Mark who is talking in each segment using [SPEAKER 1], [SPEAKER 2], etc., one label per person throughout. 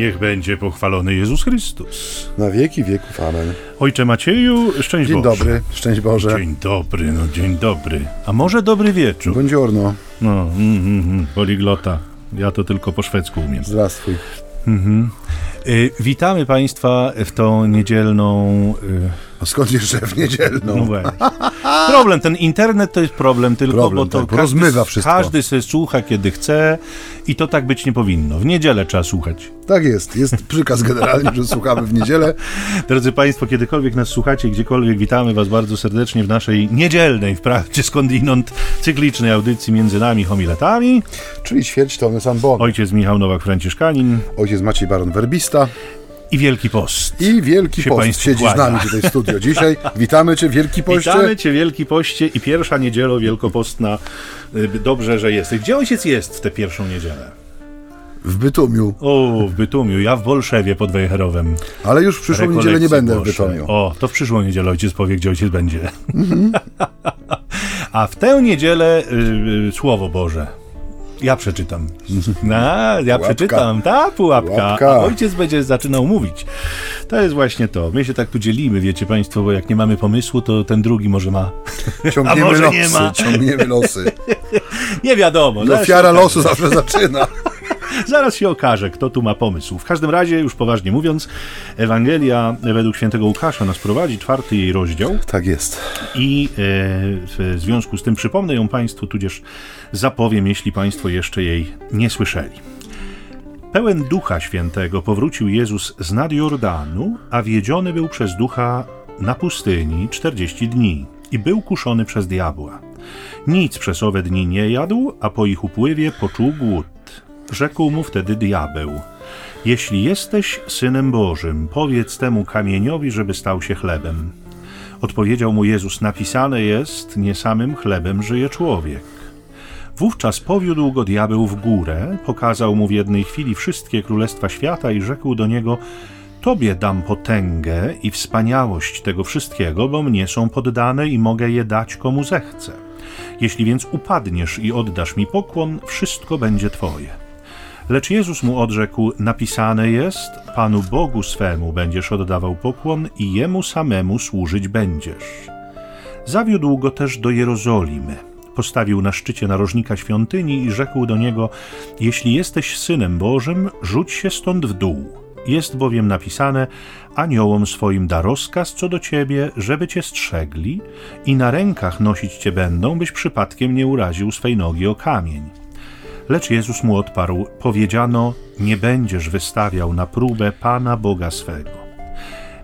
[SPEAKER 1] Niech będzie pochwalony Jezus Chrystus.
[SPEAKER 2] Na wieki wieków, amen.
[SPEAKER 1] Ojcze Macieju, szczęść
[SPEAKER 2] Dzień
[SPEAKER 1] Boże.
[SPEAKER 2] dobry, szczęść Boże.
[SPEAKER 1] Dzień dobry, no dzień dobry. A może dobry wieczór?
[SPEAKER 2] Buongiorno,
[SPEAKER 1] No, mm, mm, mm, poliglota. Ja to tylko po szwedzku umiem.
[SPEAKER 2] zdrawstwuj.
[SPEAKER 1] Y, witamy Państwa w tą niedzielną... Y,
[SPEAKER 2] A skąd jeszcze w niedzielną?
[SPEAKER 1] no właśnie. Problem, ten internet to jest problem tylko,
[SPEAKER 2] Problem,
[SPEAKER 1] bo to
[SPEAKER 2] tak, rozmywa wszystko.
[SPEAKER 1] każdy se słucha kiedy chce i to tak być nie powinno. W niedzielę trzeba słuchać.
[SPEAKER 2] Tak jest, jest przykaz generalnie, że słuchamy w niedzielę.
[SPEAKER 1] Drodzy Państwo, kiedykolwiek nas słuchacie, gdziekolwiek, witamy Was bardzo serdecznie w naszej niedzielnej, wprawdzie skądinąd, cyklicznej audycji między nami homiletami.
[SPEAKER 2] Czyli ćwierć tony San Bon.
[SPEAKER 1] Ojciec Michał Nowak-Franciszkanin
[SPEAKER 2] Ojciec Maciej Baron Werbista
[SPEAKER 1] i Wielki Post.
[SPEAKER 2] i Wielki
[SPEAKER 1] Się
[SPEAKER 2] Post siedzi z
[SPEAKER 1] kłania.
[SPEAKER 2] nami tutaj w studio dzisiaj. Witamy Cię, Wielki Poście.
[SPEAKER 1] Witamy Cię, Wielki Poście i pierwsza niedzielo wielkopostna. Y, Dobrze, że jesteś. Gdzie ojciec jest w tę pierwszą niedzielę?
[SPEAKER 2] W Bytumiu,
[SPEAKER 1] O, w Bytumiu, ja w Bolszewie pod Wejherowem.
[SPEAKER 2] ale już w przyszłą niedzielę nie będę w
[SPEAKER 1] Bolsze.
[SPEAKER 2] Bytomiu.
[SPEAKER 1] O, to w przyszłą niedzielę ojciec powie, gdzie ojciec będzie. A w tę niedzielę y, y, Słowo Boże. Ja przeczytam. A, ja przeczytam, ta pułapka.
[SPEAKER 2] Pułapka.
[SPEAKER 1] Ojciec będzie zaczynał mówić. To jest właśnie to. My się tak tu dzielimy, wiecie Państwo, bo jak nie mamy pomysłu, to ten drugi może ma.
[SPEAKER 2] Ciągniemy
[SPEAKER 1] A może
[SPEAKER 2] losy,
[SPEAKER 1] nie ma?
[SPEAKER 2] ciągniemy losy.
[SPEAKER 1] Nie wiadomo.
[SPEAKER 2] No, ofiara
[SPEAKER 1] okaże.
[SPEAKER 2] losu zawsze zaczyna.
[SPEAKER 1] Zaraz się okaże, kto tu ma pomysł. W każdym razie, już poważnie mówiąc, Ewangelia według świętego Łukasza nas prowadzi, czwarty jej rozdział.
[SPEAKER 2] Tak jest.
[SPEAKER 1] I e, w związku z tym przypomnę ją Państwu, tudzież zapowiem, jeśli Państwo jeszcze jej nie słyszeli. Pełen Ducha Świętego powrócił Jezus z nad Jordanu, a wiedziony był przez Ducha na pustyni 40 dni i był kuszony przez diabła. Nic przez owe dni nie jadł, a po ich upływie poczuł głód. Rzekł mu wtedy diabeł: Jeśli jesteś synem Bożym, powiedz temu kamieniowi, żeby stał się chlebem. Odpowiedział mu Jezus: Napisane jest, nie samym chlebem żyje człowiek. Wówczas powiódł go diabeł w górę, pokazał mu w jednej chwili wszystkie królestwa świata i rzekł do niego: Tobie dam potęgę i wspaniałość tego wszystkiego, bo mnie są poddane i mogę je dać komu zechcę. Jeśli więc upadniesz i oddasz mi pokłon, wszystko będzie Twoje. Lecz Jezus mu odrzekł: Napisane jest: Panu Bogu swemu będziesz oddawał pokłon i jemu samemu służyć będziesz. Zawiódł go też do Jerozolimy. Postawił na szczycie narożnika świątyni i rzekł do niego: Jeśli jesteś synem Bożym, rzuć się stąd w dół. Jest bowiem napisane: Aniołom swoim da rozkaz co do ciebie, żeby cię strzegli, i na rękach nosić cię będą, byś przypadkiem nie uraził swej nogi o kamień. Lecz Jezus mu odparł: Powiedziano: Nie będziesz wystawiał na próbę Pana Boga swego.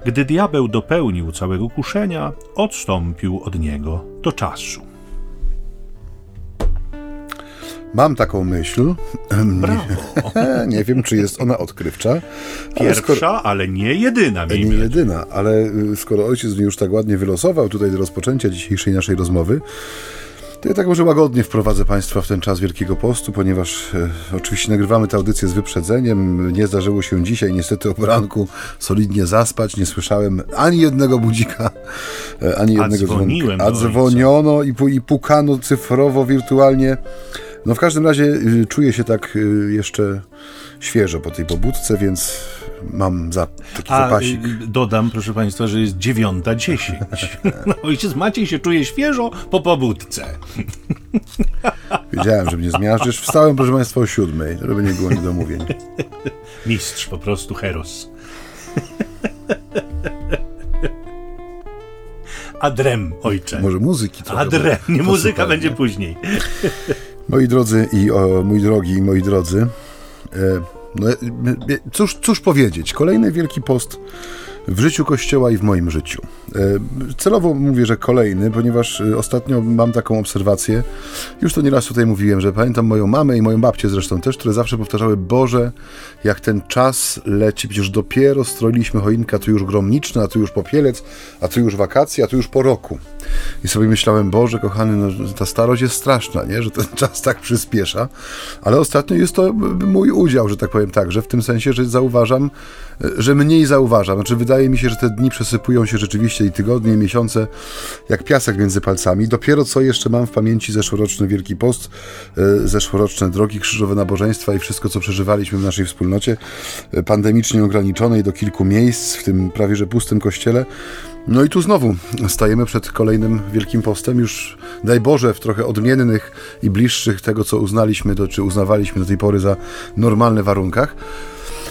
[SPEAKER 1] Gdy diabeł dopełnił całego kuszenia, odstąpił od niego do czasu.
[SPEAKER 2] Mam taką myśl.
[SPEAKER 1] Brawo!
[SPEAKER 2] Nie, nie wiem, czy jest ona odkrywcza. ale skoro-
[SPEAKER 1] Pierwsza, ale nie jedyna,
[SPEAKER 2] Nie jedyna, ale y, skoro ojciec mnie już tak ładnie wylosował tutaj do rozpoczęcia dzisiejszej naszej rozmowy, to ja tak może łagodnie wprowadzę Państwa w ten czas Wielkiego Postu, ponieważ e, oczywiście nagrywamy tę audycję z wyprzedzeniem. Nie zdarzyło się dzisiaj niestety o poranku solidnie zaspać. Nie słyszałem ani jednego budzika, e, ani jednego dzwonka. A dzwoniono i, i pukano cyfrowo, wirtualnie. No w każdym razie y, czuję się tak y, jeszcze świeżo po tej pobudce, więc mam za taki
[SPEAKER 1] A
[SPEAKER 2] zapasik.
[SPEAKER 1] y, dodam, proszę Państwa, że jest dziewiąta dziesięć. No, ojciec Maciej się czuje świeżo po pobudce.
[SPEAKER 2] Wiedziałem, że mnie zmiażdżysz. Wstałem, proszę Państwa, o siódmej, żeby nie było niedomówień.
[SPEAKER 1] Mistrz, po prostu heros. Adrem, ojcze.
[SPEAKER 2] Może muzyki trochę.
[SPEAKER 1] Adrem, nie muzyka będzie później.
[SPEAKER 2] Moi drodzy i o, mój drogi i moi drodzy, e, no, e, e, cóż, cóż powiedzieć? Kolejny Wielki Post w życiu Kościoła i w moim życiu. E, Celowo mówię, że kolejny, ponieważ e, ostatnio mam taką obserwację, już to nieraz tutaj mówiłem, że pamiętam moją mamę i moją babcię zresztą też, które zawsze powtarzały, Boże, jak ten czas leci, przecież dopiero stroiliśmy choinkę, a tu już gromniczny, a tu już popielec, a tu już wakacje, a tu już po roku. I sobie myślałem, Boże, kochany, no, ta starość jest straszna, nie? że ten czas tak przyspiesza, ale ostatnio jest to mój udział, że tak powiem tak, że w tym sensie, że zauważam, e, że mniej zauważam. Znaczy, wydaje wydaje mi się, że te dni przesypują się rzeczywiście i tygodnie, i miesiące jak piasek między palcami. Dopiero co jeszcze mam w pamięci zeszłoroczny Wielki Post, e, zeszłoroczne drogi krzyżowe nabożeństwa i wszystko, co przeżywaliśmy w naszej wspólnocie, e, pandemicznie ograniczonej do kilku miejsc, w tym prawie że pustym kościele. No i tu znowu stajemy przed kolejnym Wielkim Postem, już daj Boże w trochę odmiennych i bliższych tego, co uznaliśmy, do, czy uznawaliśmy do tej pory za normalne warunkach.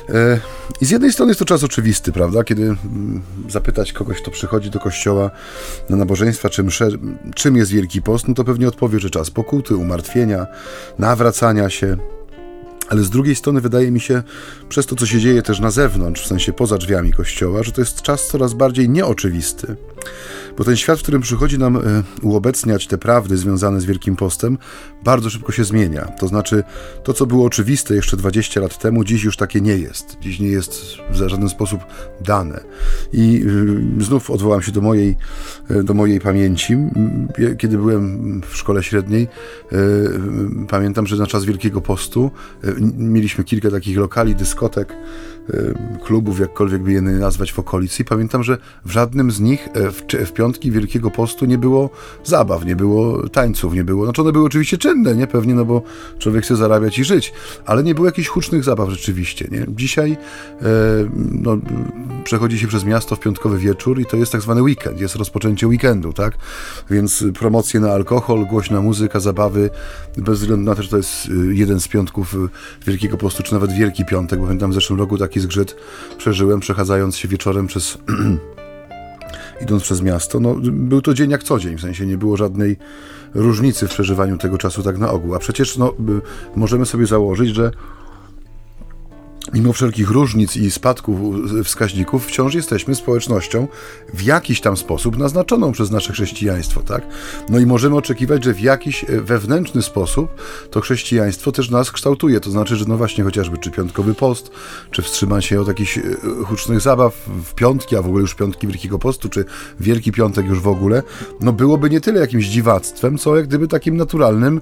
[SPEAKER 2] E, I z jednej strony jest to czas oczywisty, prawda? Kiedy mm, zapytać kogoś, kto przychodzi do kościoła na nabożeństwa, czym, czym jest Wielki Post, no to pewnie odpowie, że czas pokuty, umartwienia, nawracania się, ale z drugiej strony wydaje mi się, przez to co się dzieje też na zewnątrz, w sensie poza drzwiami kościoła, że to jest czas coraz bardziej nieoczywisty. Bo ten świat, w którym przychodzi nam e, uobecniać te prawdy związane z Wielkim Postem, bardzo szybko się zmienia. To znaczy, to co było oczywiste jeszcze 20 lat temu, dziś już takie nie jest. Dziś nie jest w żaden sposób dane. I e, znów odwołam się do mojej, e, do mojej pamięci. Kiedy byłem w szkole średniej, pamiętam, że na czas Wielkiego Postu mieliśmy kilka takich lokali, dyskotek, klubów, jakkolwiek by je nazwać w okolicy i pamiętam, że w żadnym z nich w, w piątki Wielkiego Postu nie było zabaw, nie było tańców, nie było, znaczy one były oczywiście czynne, nie? Pewnie, no bo człowiek chce zarabiać i żyć, ale nie było jakichś hucznych zabaw rzeczywiście, nie? Dzisiaj e, no, przechodzi się przez miasto w piątkowy wieczór i to jest tak zwany weekend, jest rozpoczęcie weekendu, tak? Więc promocje na alkohol, głośna muzyka, zabawy, bez względu na to, że to jest y, jeden z piątków y, Wielkiego Postu, czy nawet Wielki Piątek, bo pamiętam w zeszłym roku taki zgrzyt przeżyłem, przechadzając się wieczorem przez idąc przez miasto. No, był to dzień jak co dzień, w sensie nie było żadnej różnicy w przeżywaniu tego czasu tak na ogół. A przecież no, możemy sobie założyć, że mimo wszelkich różnic i spadków wskaźników, wciąż jesteśmy społecznością w jakiś tam sposób naznaczoną przez nasze chrześcijaństwo, tak? No i możemy oczekiwać, że w jakiś e, wewnętrzny sposób to chrześcijaństwo też nas kształtuje. To znaczy, że no właśnie chociażby czy piątkowy post, czy wstrzymać się od jakichś e, hucznych zabaw w piątki, a w ogóle już piątki Wielkiego Postu, czy Wielki Piątek już w ogóle, no byłoby nie tyle jakimś dziwactwem, co jak gdyby takim naturalnym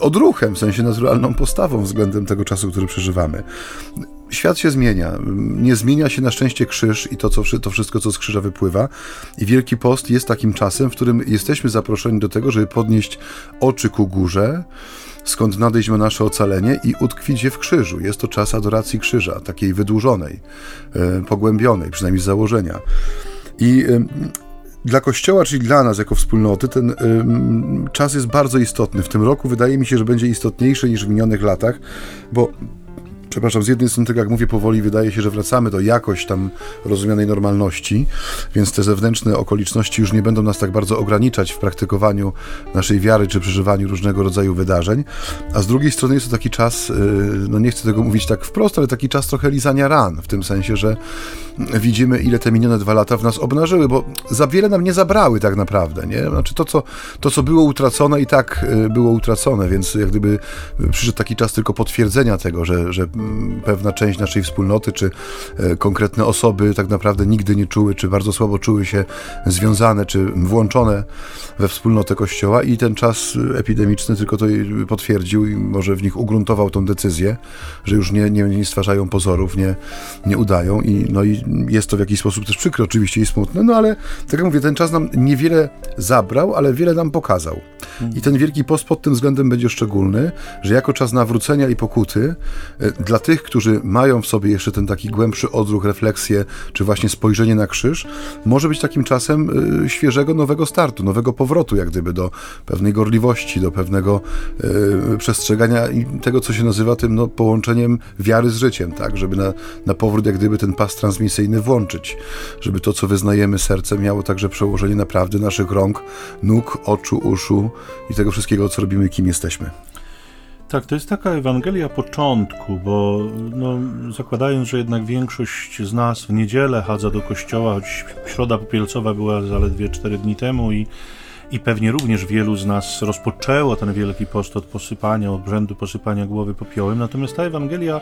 [SPEAKER 2] odruchem, w sensie naturalną postawą względem tego czasu, który przeżywamy świat się zmienia. Nie zmienia się na szczęście krzyż i to, co, to wszystko, co z krzyża wypływa. I Wielki Post jest takim czasem, w którym jesteśmy zaproszeni do tego, żeby podnieść oczy ku górze, skąd nadejść ma nasze ocalenie i utkwić je w krzyżu. Jest to czas adoracji krzyża, takiej wydłużonej, e, pogłębionej, przynajmniej z założenia. I e, dla Kościoła, czyli dla nas jako wspólnoty, ten czas jest bardzo istotny. W tym roku wydaje mi się, że będzie istotniejszy niż w minionych latach, bo przepraszam, z jednej strony, tak jak mówię, powoli wydaje się, że wracamy do jakoś tam rozumianej normalności, więc te zewnętrzne okoliczności już nie będą nas tak bardzo ograniczać w praktykowaniu naszej wiary czy przeżywaniu różnego rodzaju wydarzeń. A z drugiej strony jest to taki czas, y, no nie chcę tego mówić tak wprost, ale taki czas trochę lizania ran, w tym sensie, że widzimy, ile te minione dwa lata w nas obnażyły, bo za wiele nam nie zabrały tak naprawdę, nie? Znaczy to, co, to, co było utracone i tak y, było utracone, więc jak gdyby przyszedł taki czas tylko potwierdzenia tego, że, że pewna część naszej wspólnoty, czy e, konkretne osoby tak naprawdę nigdy nie czuły, czy bardzo słabo czuły się związane, czy włączone we wspólnotę Kościoła i ten czas epidemiczny tylko to potwierdził i może w nich ugruntował tą decyzję, że już nie, nie, nie stwarzają pozorów, nie, nie udają i, no i jest to w jakiś sposób też przykre oczywiście i smutne, no ale tak jak mówię, ten czas nam niewiele zabrał, ale wiele nam pokazał. I ten Wielki Post pod tym względem będzie szczególny, że jako czas nawrócenia i pokuty e, dla tych, którzy mają w sobie jeszcze ten taki głębszy odruch, refleksję, czy właśnie spojrzenie na krzyż, może być takim czasem e, świeżego, nowego startu, nowego powrotu, jak gdyby do pewnej gorliwości, do pewnego y, przestrzegania i tego, co się nazywa tym no, połączeniem wiary z życiem, tak, żeby na, na powrót jak gdyby ten pas transmisyjny włączyć, żeby to, co wyznajemy sercem, miało także przełożenie naprawdę naszych rąk, nóg, oczu, uszu i tego wszystkiego, co robimy, kim jesteśmy.
[SPEAKER 1] Tak, to jest taka Ewangelia początku, bo no, zakładając, że jednak większość z nas w niedzielę chadza do kościoła, choć środa popielcowa była zaledwie 4 dni temu i, i pewnie również wielu z nas rozpoczęło ten wielki post od posypania, od brzędu posypania głowy popiołem, natomiast ta Ewangelia,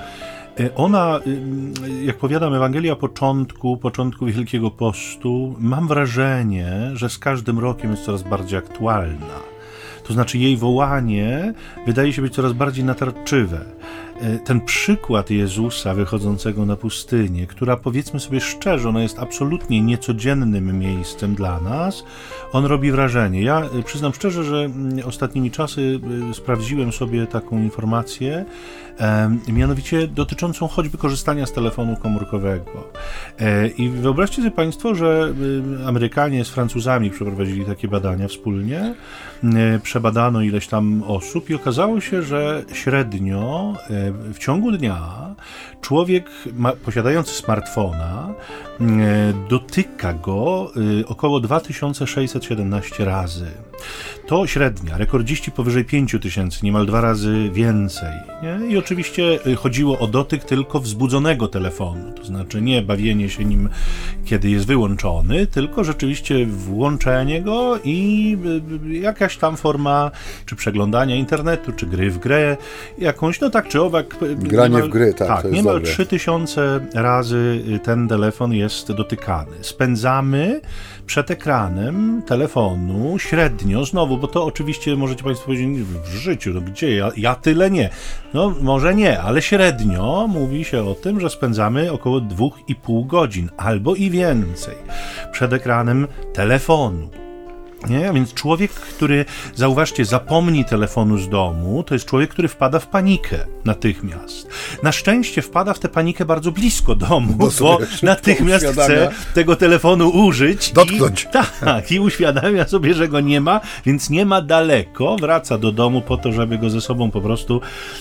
[SPEAKER 1] ona, y, jak powiadam, Ewangelia początku, początku Wielkiego Postu, mam wrażenie, że z każdym rokiem jest coraz bardziej aktualna. To znaczy jej wołanie wydaje się być coraz bardziej natarczywe. E, ten przykład Jezusa wychodzącego na pustynię, która powiedzmy sobie szczerze, ona jest absolutnie niecodziennym miejscem dla nas, on robi wrażenie. Ja e, przyznam szczerze, że mm, ostatnimi czasy e, sprawdziłem sobie taką informację, mianowicie dotyczącą choćby korzystania z telefonu komórkowego. I wyobraźcie sobie Państwo, że Amerykanie z Francuzami przeprowadzili takie badania wspólnie, przebadano ileś tam osób i okazało się, że średnio w ciągu dnia człowiek ma, posiadający smartfona dotyka go około 2617 razy. To średnia, rekordziści powyżej 5000, niemal dwa razy więcej. Nie? I oczywiście y, chodziło o dotyk tylko wzbudzonego telefonu, to znaczy nie bawienie się nim, kiedy jest wyłączony, tylko rzeczywiście włączenie go i y, y, jakaś tam forma czy przeglądania internetu, czy gry w grę, jakąś, no tak czy owak.
[SPEAKER 2] Granie niemal, w gry, tak.
[SPEAKER 1] Tak, niemal dobre. 3000 razy ten telefon jest dotykany. Spędzamy przed ekranem telefonu średnio, znowu, bo to oczywiście możecie Państwo powiedzieć w życiu, no gdzie ja, ja tyle nie. No może nie, ale średnio mówi się o tym, że spędzamy około 2,5 godzin albo i więcej przed ekranem telefonu. Nie? Więc człowiek, który, zauważcie, zapomni telefonu z domu, to jest człowiek, który wpada w panikę natychmiast. Na szczęście wpada w tę panikę bardzo blisko domu, bo, bo natychmiast chce tego telefonu użyć.
[SPEAKER 2] Dotknąć.
[SPEAKER 1] I, tak, i uświadamia sobie, że go nie ma, więc nie ma daleko, wraca do domu po to, żeby go ze sobą po prostu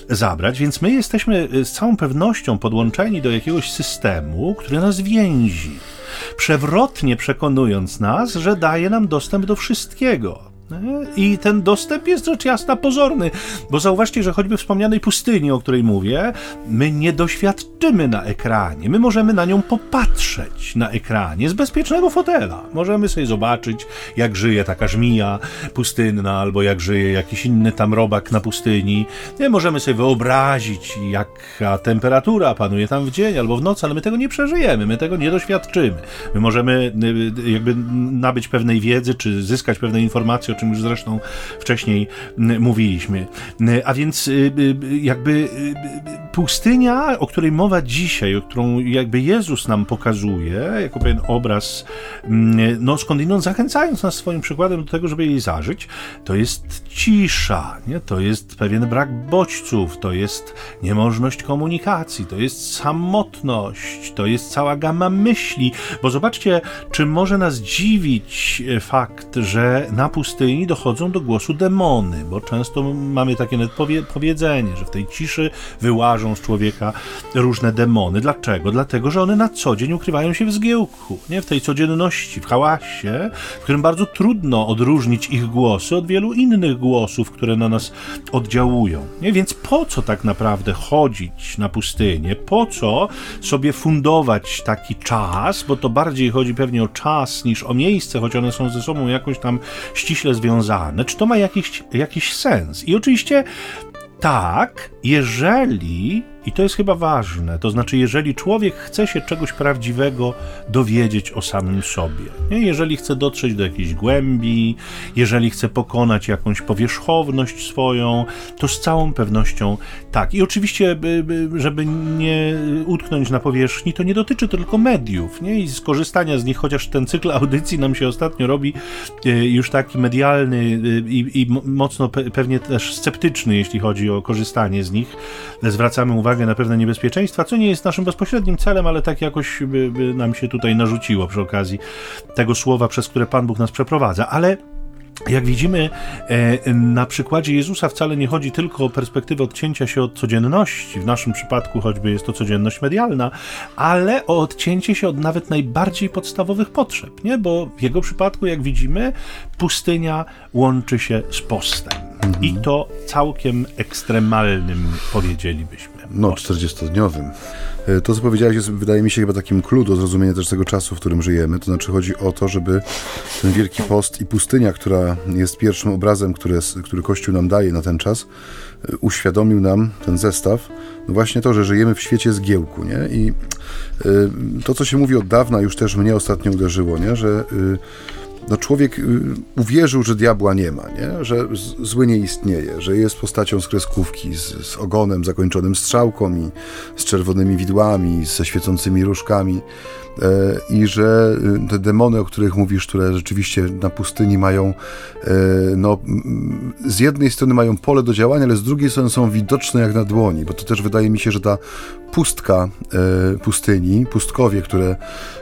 [SPEAKER 1] zabrać. Więc my jesteśmy z całą pewnością podłączeni do jakiegoś systemu, który nas więzi przewrotnie przekonując nas, że daje nam dostęp do wszystkiego wszystkiego. I ten dostęp jest rzecz jasna pozorny, bo zauważcie, że choćby wspomnianej pustyni, o której mówię, my nie doświadczymy na ekranie. My możemy na nią popatrzeć na ekranie z bezpiecznego fotela. Możemy sobie zobaczyć, jak żyje taka żmija pustynna, albo jak żyje jakiś inny tam robak na pustyni. Nie możemy sobie wyobrazić, jaka temperatura panuje tam w dzień albo w nocy, ale my tego nie przeżyjemy, my tego nie doświadczymy. My możemy y, jakby nabyć pewnej wiedzy, czy zyskać pewne informacje o czym już zresztą wcześniej mówiliśmy. A więc y, y, jakby y, pustynia, o której mowa dzisiaj, o którą jakby Jezus nam pokazuje, jako pewien obraz, no skądinąd zachęcając nas swoim przykładem do tego, żeby jej zażyć, to jest cisza, nie? to jest pewien brak bodźców, to jest niemożność komunikacji, to jest samotność, to jest cała gama myśli, bo zobaczcie, czy może nas dziwić e, fakt, że na pustyni pustyni dochodzą do głosu demony, bo często mamy takie powiedzenie, że w tej ciszy wyłażą z człowieka różne demony. Dlaczego? Dlatego, że one na co dzień ukrywają się w zgiełku, nie? w tej codzienności, w hałasie, w którym bardzo trudno odróżnić ich głosy od wielu innych głosów, które na nas oddziałują. Nie? Więc po co tak naprawdę chodzić na pustynię? Po co sobie fundować taki czas, bo to bardziej chodzi pewnie o czas niż o miejsce, choć one są ze sobą jakoś tam ściśle związane, czy to ma jakiś, jakiś sens. I oczywiście tak, jeżeli i to jest chyba ważne. To znaczy, jeżeli człowiek chce się czegoś prawdziwego dowiedzieć o samym sobie, nie? jeżeli chce dotrzeć do jakiejś głębi, jeżeli chce pokonać jakąś powierzchowność swoją, to z całą pewnością tak. I oczywiście, żeby nie utknąć na powierzchni, to nie dotyczy to tylko mediów nie? i skorzystania z nich, chociaż ten cykl audycji nam się ostatnio robi e, już taki medialny e, i, i mocno pewnie też sceptyczny, jeśli chodzi o korzystanie z nich. Zwracamy uwagę, uwagę na pewne niebezpieczeństwa, co nie jest naszym bezpośrednim celem, ale tak jakoś by, by nam się tutaj narzuciło przy okazji tego słowa, przez które Pan Bóg nas przeprowadza. Ale jak widzimy e, na przykładzie Jezusa wcale nie chodzi tylko o perspektywę odcięcia się od codzienności, w naszym przypadku choćby jest to codzienność medialna, ale o odcięcie się od nawet najbardziej podstawowych potrzeb, nie? bo w jego przypadku, jak widzimy, pustynia łączy się z postem. Mhm. I to całkiem ekstremalnym, powiedzielibyśmy.
[SPEAKER 2] No, 40-dniowym. E, to, co powiedziałeś, jest, wydaje mi się, chyba takim clue do zrozumienia też tego czasu, w którym żyjemy. To znaczy, chodzi o to, żeby ten Wielki Post i pustynia, która jest pierwszym obrazem, który, który Kościół nam daje na ten czas, e, uświadomił nam ten zestaw, no właśnie to, że żyjemy w świecie zgiełku, nie? I y, to, co się mówi od dawna, już też mnie ostatnio uderzyło, nie? Że y, no człowiek y, uwierzył, że diabła nie ma, nie? że zły nie istnieje, że jest postacią z kreskówki, z, z ogonem zakończonym strzałką i z czerwonymi widłami, ze świecącymi różkami e, i że y, te demony, o których mówisz, które rzeczywiście na pustyni mają, e, no, z jednej strony mają pole do działania, ale z drugiej strony są widoczne jak na dłoni, bo to też wydaje mi się, że ta pustka e, pustyni, pustkowie, które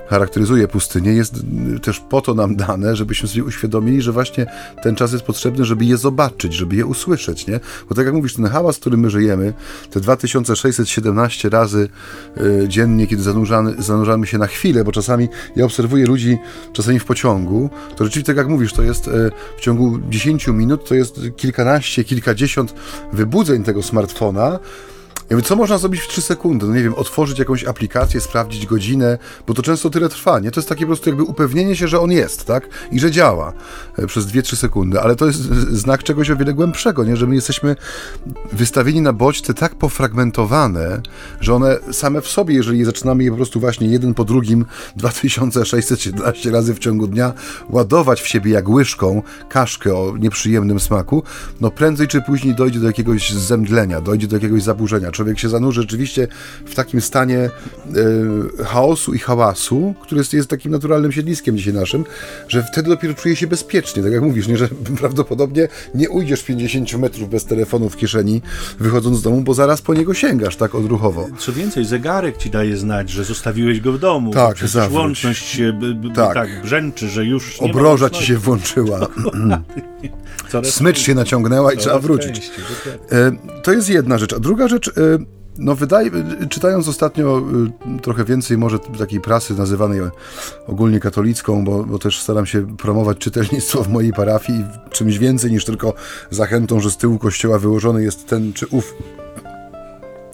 [SPEAKER 2] charakteryzuje pustynię, jest też po to nam dane, żebyśmy sobie uświadomili, że właśnie ten czas jest potrzebny, żeby je zobaczyć, żeby je usłyszeć, nie? Bo tak jak mówisz, ten hałas, w którym my żyjemy, te 2617 razy y, dziennie, kiedy zanurzamy, zanurzamy się na chwilę, bo czasami ja obserwuję ludzi, czasami w pociągu, to rzeczywiście, tak jak mówisz, to jest y, w ciągu 10 minut, to jest kilkanaście, kilkadziesiąt wybudzeń tego smartfona, co można zrobić w 3 sekundy? No nie wiem, otworzyć jakąś aplikację, sprawdzić godzinę, bo to często tyle trwa, nie? To jest takie po prostu jakby upewnienie się, że on jest, tak? I że działa e, przez 2-3 sekundy, ale to jest znak czegoś o wiele głębszego, nie? Że my jesteśmy wystawieni na bodźce tak pofragmentowane, że one same w sobie, jeżeli zaczynamy je po prostu właśnie jeden po drugim 2617 razy w ciągu dnia ładować w siebie jak łyżką kaszkę o nieprzyjemnym smaku, no prędzej czy później dojdzie do jakiegoś zemdlenia, dojdzie do jakiegoś zaburzenia Człowiek się zanurzy rzeczywiście w takim stanie e, chaosu i hałasu, który jest, jest takim naturalnym siedliskiem dzisiaj naszym, że wtedy dopiero czuje się bezpiecznie. Tak jak mówisz, nie, że prawdopodobnie nie ujdziesz 50 metrów bez telefonu w kieszeni, wychodząc z domu, bo zaraz po niego sięgasz tak odruchowo.
[SPEAKER 1] Co więcej, zegarek ci daje znać, że zostawiłeś go w domu.
[SPEAKER 2] Tak,
[SPEAKER 1] Przecież łączność się tak. tak brzęczy, że już
[SPEAKER 2] Obroża ci się włączyła. Smycz się naciągnęła i trzeba wrócić. E, to jest jedna rzecz. A druga rzecz, E, no wydaje, czytając ostatnio e, trochę więcej może takiej prasy nazywanej ogólnie katolicką, bo, bo też staram się promować czytelnictwo w mojej parafii czymś więcej niż tylko zachętą, że z tyłu kościoła wyłożony jest ten czy ów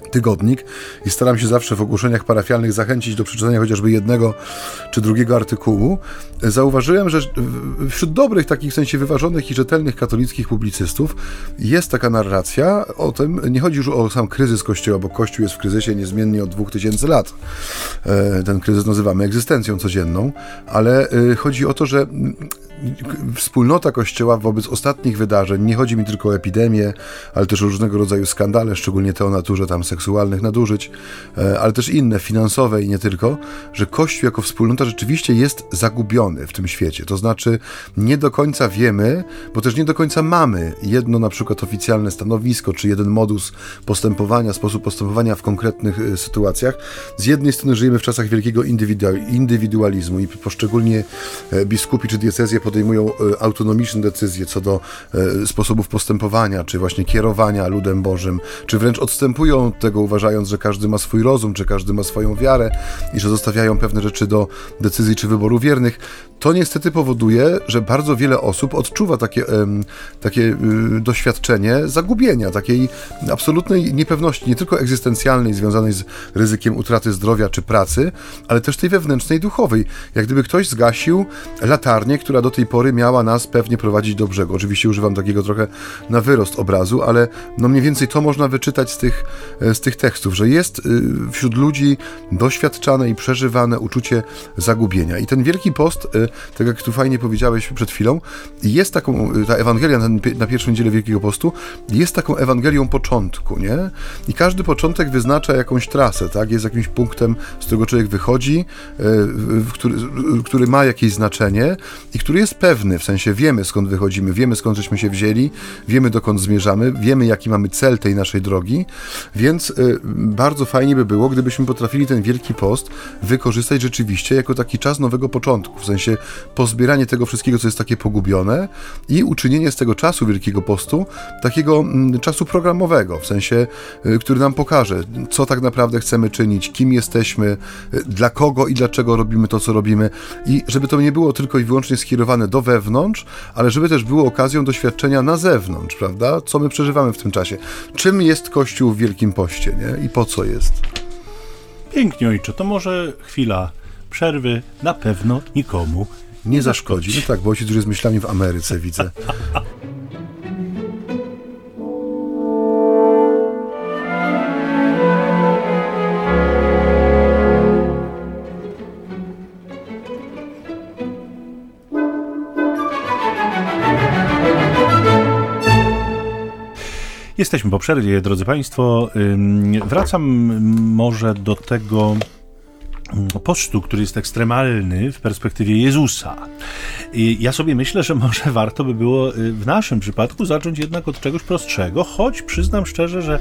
[SPEAKER 2] tygodnik i staram się zawsze w ogłoszeniach parafialnych zachęcić do przeczytania chociażby jednego czy drugiego artykułu, zauważyłem, że wśród dobrych, takich w sensie wyważonych i rzetelnych katolickich publicystów jest taka narracja o tym, nie chodzi już o sam kryzys Kościoła, bo Kościół jest w kryzysie niezmiennie od 2000 lat. E, ten kryzys nazywamy egzystencją codzienną, ale e, chodzi o to, że wspólnota Kościoła wobec ostatnich wydarzeń, nie chodzi mi tylko o epidemię, ale też o różnego rodzaju skandale, szczególnie te o naturze tam seksualnych nadużyć, e, ale też inne, finansowe i nie tylko, że Kościół jako wspólnota rzeczywiście jest zagubiony w tym świecie. To znaczy nie do końca wiemy, bo też nie do końca mamy jedno na przykład oficjalne stanowisko, czy jeden modus postępowania, sposób postępowania w konkretnych e, sytuacjach. Z jednej strony żyjemy w czasach wielkiego indywidualizmu i poszczególnie e, biskupi czy diecezje podejmują autonomiczne decyzje co do sposobów postępowania, czy właśnie kierowania ludem Bożym, czy wręcz odstępują od tego, tego uważając, że każdy ma swój rozum, czy każdy ma swoją wiarę i że zostawiają pewne rzeczy do decyzji czy wyboru wiernych, to niestety powoduje, że bardzo wiele osób odczuwa takie, takie y, doświadczenie zagubienia, takiej absolutnej niepewności, nie tylko egzystencjalnej, związanej z ryzykiem utraty zdrowia czy pracy, ale też tej wewnętrznej, duchowej. Jak gdyby ktoś zgasił latarnię, która do tej pory miała nas pewnie prowadzić do brzegu. Oczywiście używam takiego trochę na wyrost obrazu, ale no mniej więcej to można wyczytać z tych, e, z tych tekstów, że jest y, wśród ludzi doświadczane i przeżywane uczucie zagubienia. I ten Wielki Post, y, tak jak tu fajnie powiedziałeś przed chwilą, jest taką, ta Ewangelia na pierwszą niedzielę Wielkiego Postu jest taką Ewangelią początku, nie? I każdy początek wyznacza jakąś trasę, tak? Jest jakimś punktem, z którego człowiek wychodzi, który, który ma jakieś znaczenie i który jest pewny, w sensie wiemy skąd wychodzimy, wiemy skąd żeśmy się wzięli, wiemy dokąd zmierzamy, wiemy jaki mamy cel tej naszej drogi, więc Y, bardzo fajnie by było, gdybyśmy potrafili ten Wielki Post wykorzystać rzeczywiście jako taki czas nowego początku, w sensie pozbieranie tego wszystkiego, co jest takie pogubione i uczynienie z tego czasu Wielkiego Postu takiego mm, czasu programowego, w sensie, y, który nam pokaże, co tak naprawdę chcemy czynić, kim jesteśmy, y, dla kogo i dlaczego robimy to, co robimy i żeby to nie było tylko i wyłącznie skierowane do wewnątrz, ale żeby też było okazją doświadczenia na zewnątrz, prawda? Co my przeżywamy w tym czasie. Czym jest Kościół w Wielkim Poście? nie? I po co jest?
[SPEAKER 1] Pięknie, ojcze. To może chwila przerwy na pewno nikomu nie zaszkodzi.
[SPEAKER 2] No tak, bo ojciec już jest myślami w Ameryce, widzę.
[SPEAKER 1] Jesteśmy po przerwie, drodzy Państwo. Wracam może do tego postu, który jest ekstremalny w perspektywie Jezusa. I ja sobie myślę, że może warto by było y, w naszym przypadku zacząć jednak od czegoś prostszego, choć przyznam szczerze, że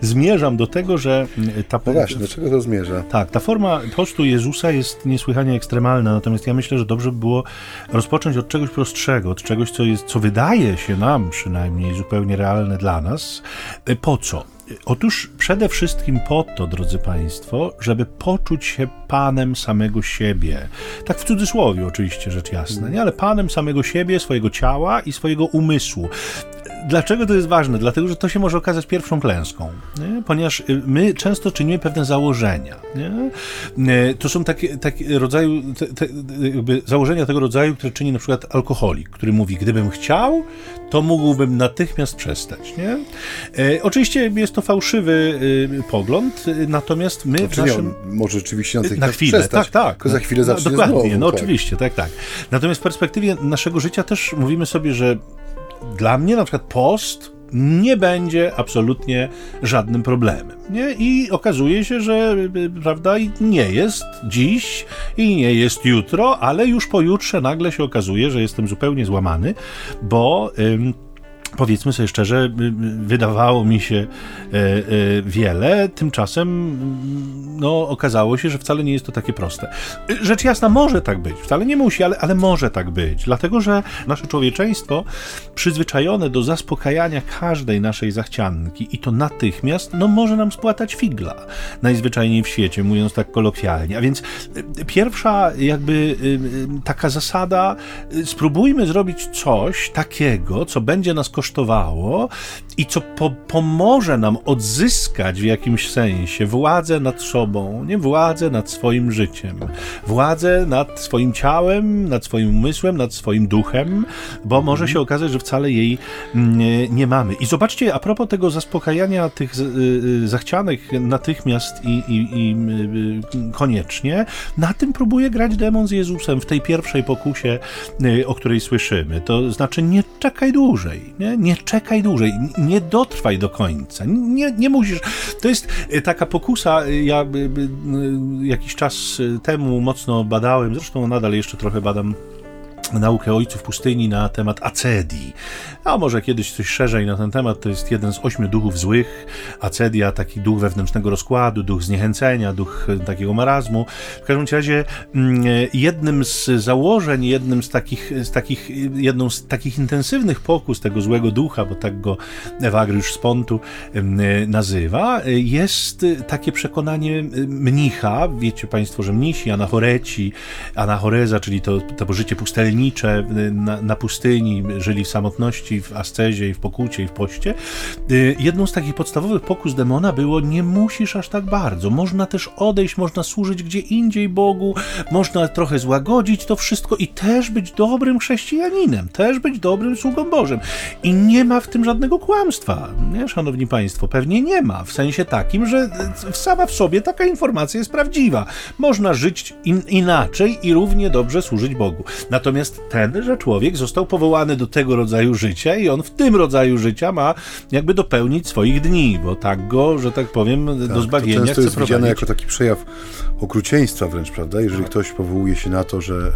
[SPEAKER 1] zmierzam do tego, że y, ta...
[SPEAKER 2] No właśnie, do czego to zmierza?
[SPEAKER 1] Tak, ta forma postu Jezusa jest niesłychanie ekstremalna, natomiast ja myślę, że dobrze by było rozpocząć od czegoś prostszego, od czegoś, co, jest, co wydaje się nam przynajmniej zupełnie realne dla nas. Y, po co? Otóż przede wszystkim po to, drodzy Państwo, żeby poczuć się panem samego siebie. Tak w cudzysłowie oczywiście, rzecz jasna, nie? ale panem samego siebie, swojego ciała i swojego umysłu. Dlaczego to jest ważne? Dlatego, że to się może okazać pierwszą klęską, nie? ponieważ y, my często czynimy pewne założenia. Nie? Y, to są takie, takie rodzaju, te, te, założenia tego rodzaju, które czyni na przykład alkoholik, który mówi, gdybym chciał, to mógłbym natychmiast przestać. Nie? E, oczywiście jest to fałszywy y, pogląd, natomiast my
[SPEAKER 2] znaczy,
[SPEAKER 1] w naszym...
[SPEAKER 2] może rzeczywiście natychmiast
[SPEAKER 1] na chwilę,
[SPEAKER 2] przestać,
[SPEAKER 1] tak, tak.
[SPEAKER 2] Tylko za chwilę zacznie
[SPEAKER 1] no, Dokładnie,
[SPEAKER 2] znowu,
[SPEAKER 1] no
[SPEAKER 2] tak.
[SPEAKER 1] oczywiście, tak, tak. Natomiast w perspektywie naszego życia też mówimy sobie, że dla mnie na przykład post nie będzie absolutnie żadnym problemem. Nie? I okazuje się, że prawda, nie jest dziś i nie jest jutro, ale już pojutrze nagle się okazuje, że jestem zupełnie złamany, bo. Powiedzmy sobie szczerze, wydawało mi się e, e, wiele, tymczasem mm, no, okazało się, że wcale nie jest to takie proste. Rzecz jasna, może tak być, wcale nie musi, ale, ale może tak być, dlatego że nasze człowieczeństwo przyzwyczajone do zaspokajania każdej naszej zachcianki i to natychmiast, no może nam spłatać figla, najzwyczajniej w świecie, mówiąc tak kolokwialnie. A więc pierwsza jakby taka zasada, spróbujmy zrobić coś takiego, co będzie nas kosztowało i co po, pomoże nam odzyskać w jakimś sensie władzę nad sobą, nie władzę nad swoim życiem, władzę nad swoim ciałem, nad swoim umysłem, nad swoim duchem, bo może się okazać, że wcale jej nie, nie mamy. I zobaczcie, a propos tego zaspokajania tych zachcianek natychmiast i, i, i koniecznie, na tym próbuje grać demon z Jezusem w tej pierwszej pokusie, o której słyszymy. To znaczy, nie czekaj dłużej, nie? Nie czekaj dłużej, nie dotrwaj do końca, nie, nie musisz. To jest e, taka pokusa, e, ja e, jakiś czas temu mocno badałem, zresztą nadal jeszcze trochę badam naukę ojców pustyni na temat acedii. A może kiedyś coś szerzej na ten temat. To jest jeden z ośmiu duchów złych. Acedia, taki duch wewnętrznego rozkładu, duch zniechęcenia, duch takiego marazmu. W każdym razie mm, jednym z założeń, jednym z takich, z takich, jedną z takich intensywnych pokus tego złego ducha, bo tak go Ewagriusz z Pontu nazywa, jest takie przekonanie mnicha. Wiecie Państwo, że mnisi, anachoreci, anachoreza, czyli to, to życie pustelnicze, na, na pustyni, żyli w samotności, w ascezie i w pokucie i w poście. Y, jedną z takich podstawowych pokus demona było nie musisz aż tak bardzo. Można też odejść, można służyć gdzie indziej Bogu, można trochę złagodzić to wszystko i też być dobrym chrześcijaninem, też być dobrym sługą Bożym. I nie ma w tym żadnego kłamstwa, nie, szanowni państwo? Pewnie nie ma, w sensie takim, że sama w sobie taka informacja jest prawdziwa. Można żyć in, inaczej i równie dobrze służyć Bogu. Natomiast ten, że człowiek został powołany do tego rodzaju życia i on w tym rodzaju życia ma jakby dopełnić swoich dni, bo tak go, że tak powiem, tak, do zbawienia
[SPEAKER 2] to
[SPEAKER 1] chce
[SPEAKER 2] jest
[SPEAKER 1] prowadzić.
[SPEAKER 2] widziane jako taki przejaw okrucieństwa wręcz, prawda? Jeżeli tak. ktoś powołuje się na to, że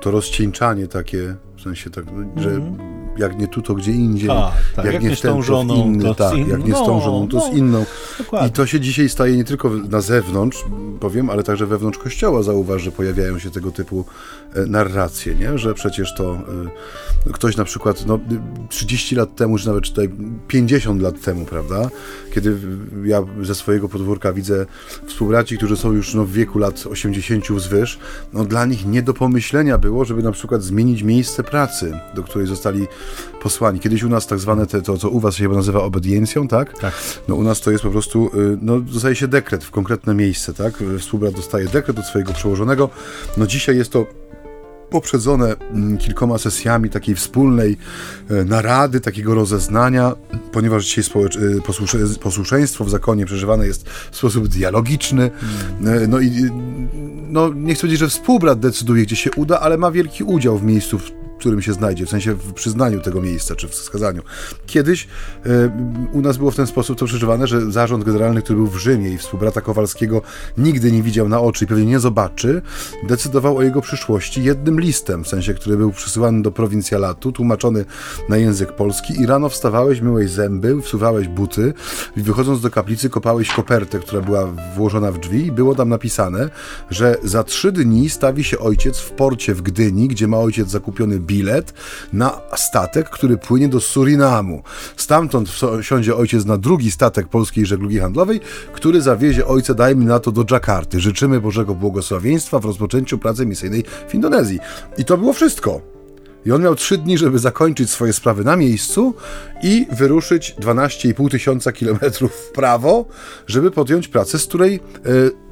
[SPEAKER 2] to rozcieńczanie takie, w sensie tak, że mm jak nie tu, to gdzie indziej.
[SPEAKER 1] Tak, tak. Jak, jak, nie z tą żoną,
[SPEAKER 2] to inny,
[SPEAKER 1] to
[SPEAKER 2] tak,
[SPEAKER 1] in...
[SPEAKER 2] jak nie z tą żoną, to
[SPEAKER 1] no,
[SPEAKER 2] z inną.
[SPEAKER 1] Dokładnie.
[SPEAKER 2] I to się dzisiaj staje nie tylko na zewnątrz, powiem, ale także wewnątrz kościoła. Zauważ, że pojawiają się tego typu e, narracje, nie? że przecież to y, ktoś na przykład no, 30 lat temu, czy nawet tutaj 50 lat temu, prawda, kiedy ja ze swojego podwórka widzę współbraci, którzy są już no, w wieku lat 80 wzwyż, no dla nich nie do pomyślenia było, żeby na przykład zmienić miejsce pracy, do której zostali posłani. Kiedyś u nas tak zwane te, to, co u was się nazywa obediencją, tak?
[SPEAKER 1] Tak.
[SPEAKER 2] No u nas to jest po prostu, no dostaje się dekret w konkretne miejsce, tak? Współbrat dostaje dekret od swojego przełożonego. No dzisiaj jest to poprzedzone kilkoma sesjami takiej wspólnej narady, takiego rozeznania, ponieważ dzisiaj posłuszeństwo w zakonie przeżywane jest w sposób dialogiczny. No i no, nie chcę powiedzieć, że współbrat decyduje, gdzie się uda, ale ma wielki udział w miejscu, w którym się znajdzie, w sensie w przyznaniu tego miejsca, czy w wskazaniu. Kiedyś e, u nas było w ten sposób to przeżywane, że zarząd generalny, który był w Rzymie i współbrata Kowalskiego nigdy nie widział na oczy i pewnie nie zobaczy, decydował o jego przyszłości jednym listem, w sensie, który był przysyłany do prowincjalatu, tłumaczony na język polski i rano wstawałeś, myłeś zęby, wsuwałeś buty i wychodząc do kaplicy kopałeś kopertę, która była włożona w drzwi i było tam napisane, że za trzy dni stawi się ojciec w porcie w Gdyni, gdzie ma ojciec zakupiony bilet na statek, który płynie do Surinamu. Stamtąd siądzie ojciec na drugi statek polskiej żeglugi handlowej, który zawiezie ojca, dajmy na to, do Dżakarty. Życzymy Bożego błogosławieństwa w rozpoczęciu pracy misyjnej w Indonezji. I to było wszystko. I on miał trzy dni, żeby zakończyć swoje sprawy na miejscu i wyruszyć 12,5 tysiąca kilometrów w prawo, żeby podjąć pracę, z której e,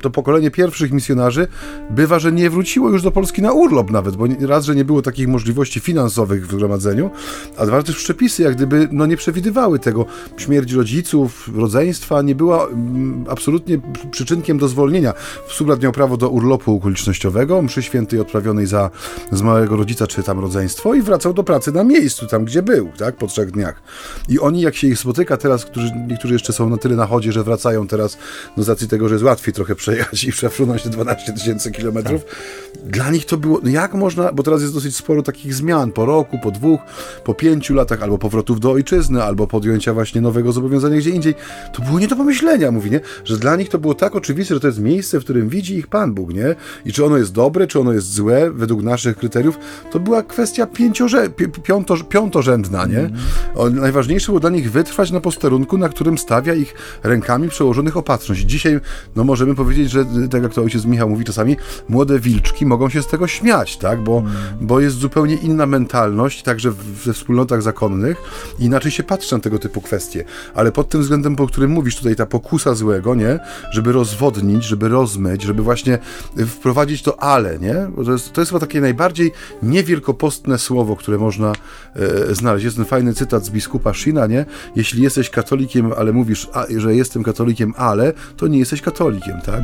[SPEAKER 2] to pokolenie pierwszych misjonarzy bywa, że nie wróciło już do Polski na urlop nawet, bo raz, że nie było takich możliwości finansowych w zgromadzeniu, a dwa, też przepisy jak gdyby no, nie przewidywały tego. Śmierć rodziców, rodzeństwa nie była mm, absolutnie przyczynkiem do zwolnienia. Subrat miał prawo do urlopu okolicznościowego, mszy świętej odprawionej za zmarłego rodzica czy tam rodzeństwo i wracał do pracy na miejscu, tam gdzie był, tak, po trzech dniach. I oni, jak się ich spotyka teraz, którzy, niektórzy jeszcze są na tyle na chodzie, że wracają teraz, no z racji tego, że jest łatwiej trochę przejechać i przefrunąć te 12 tysięcy kilometrów, tak. dla nich to było, no jak można, bo teraz jest dosyć sporo takich zmian, po roku, po dwóch, po pięciu latach, albo powrotów do ojczyzny, albo podjęcia właśnie nowego zobowiązania gdzie indziej, to było nie do pomyślenia, mówi, nie? Że dla nich to było tak oczywiste, że to jest miejsce, w którym widzi ich Pan Bóg, nie? I czy ono jest dobre, czy ono jest złe, według naszych kryteriów, to była kwestia pięciorze, piąto, piątorzędna, nie? Mm. Najważniejsze było dla nich wytrwać na posterunku, na którym stawia ich rękami przełożonych opatrzność. Dzisiaj, no możemy powiedzieć, że tak jak to ojciec Michał mówi czasami, młode wilczki mogą się z tego śmiać, tak? Bo, mm. bo jest zupełnie inna mentalność, także we wspólnotach zakonnych, inaczej się patrzy na tego typu kwestie. Ale pod tym względem, po którym mówisz tutaj, ta pokusa złego, nie? Żeby rozwodnić, żeby rozmyć, żeby właśnie wprowadzić to ale, nie? Bo to jest, to jest chyba takie najbardziej niewielkopostne słowo, które można e, znaleźć. Jest ten fajny cytat z biskupa Shina, nie? Jeśli jesteś katolikiem, ale mówisz, a, że jestem katolikiem, ale, to nie jesteś katolikiem, tak?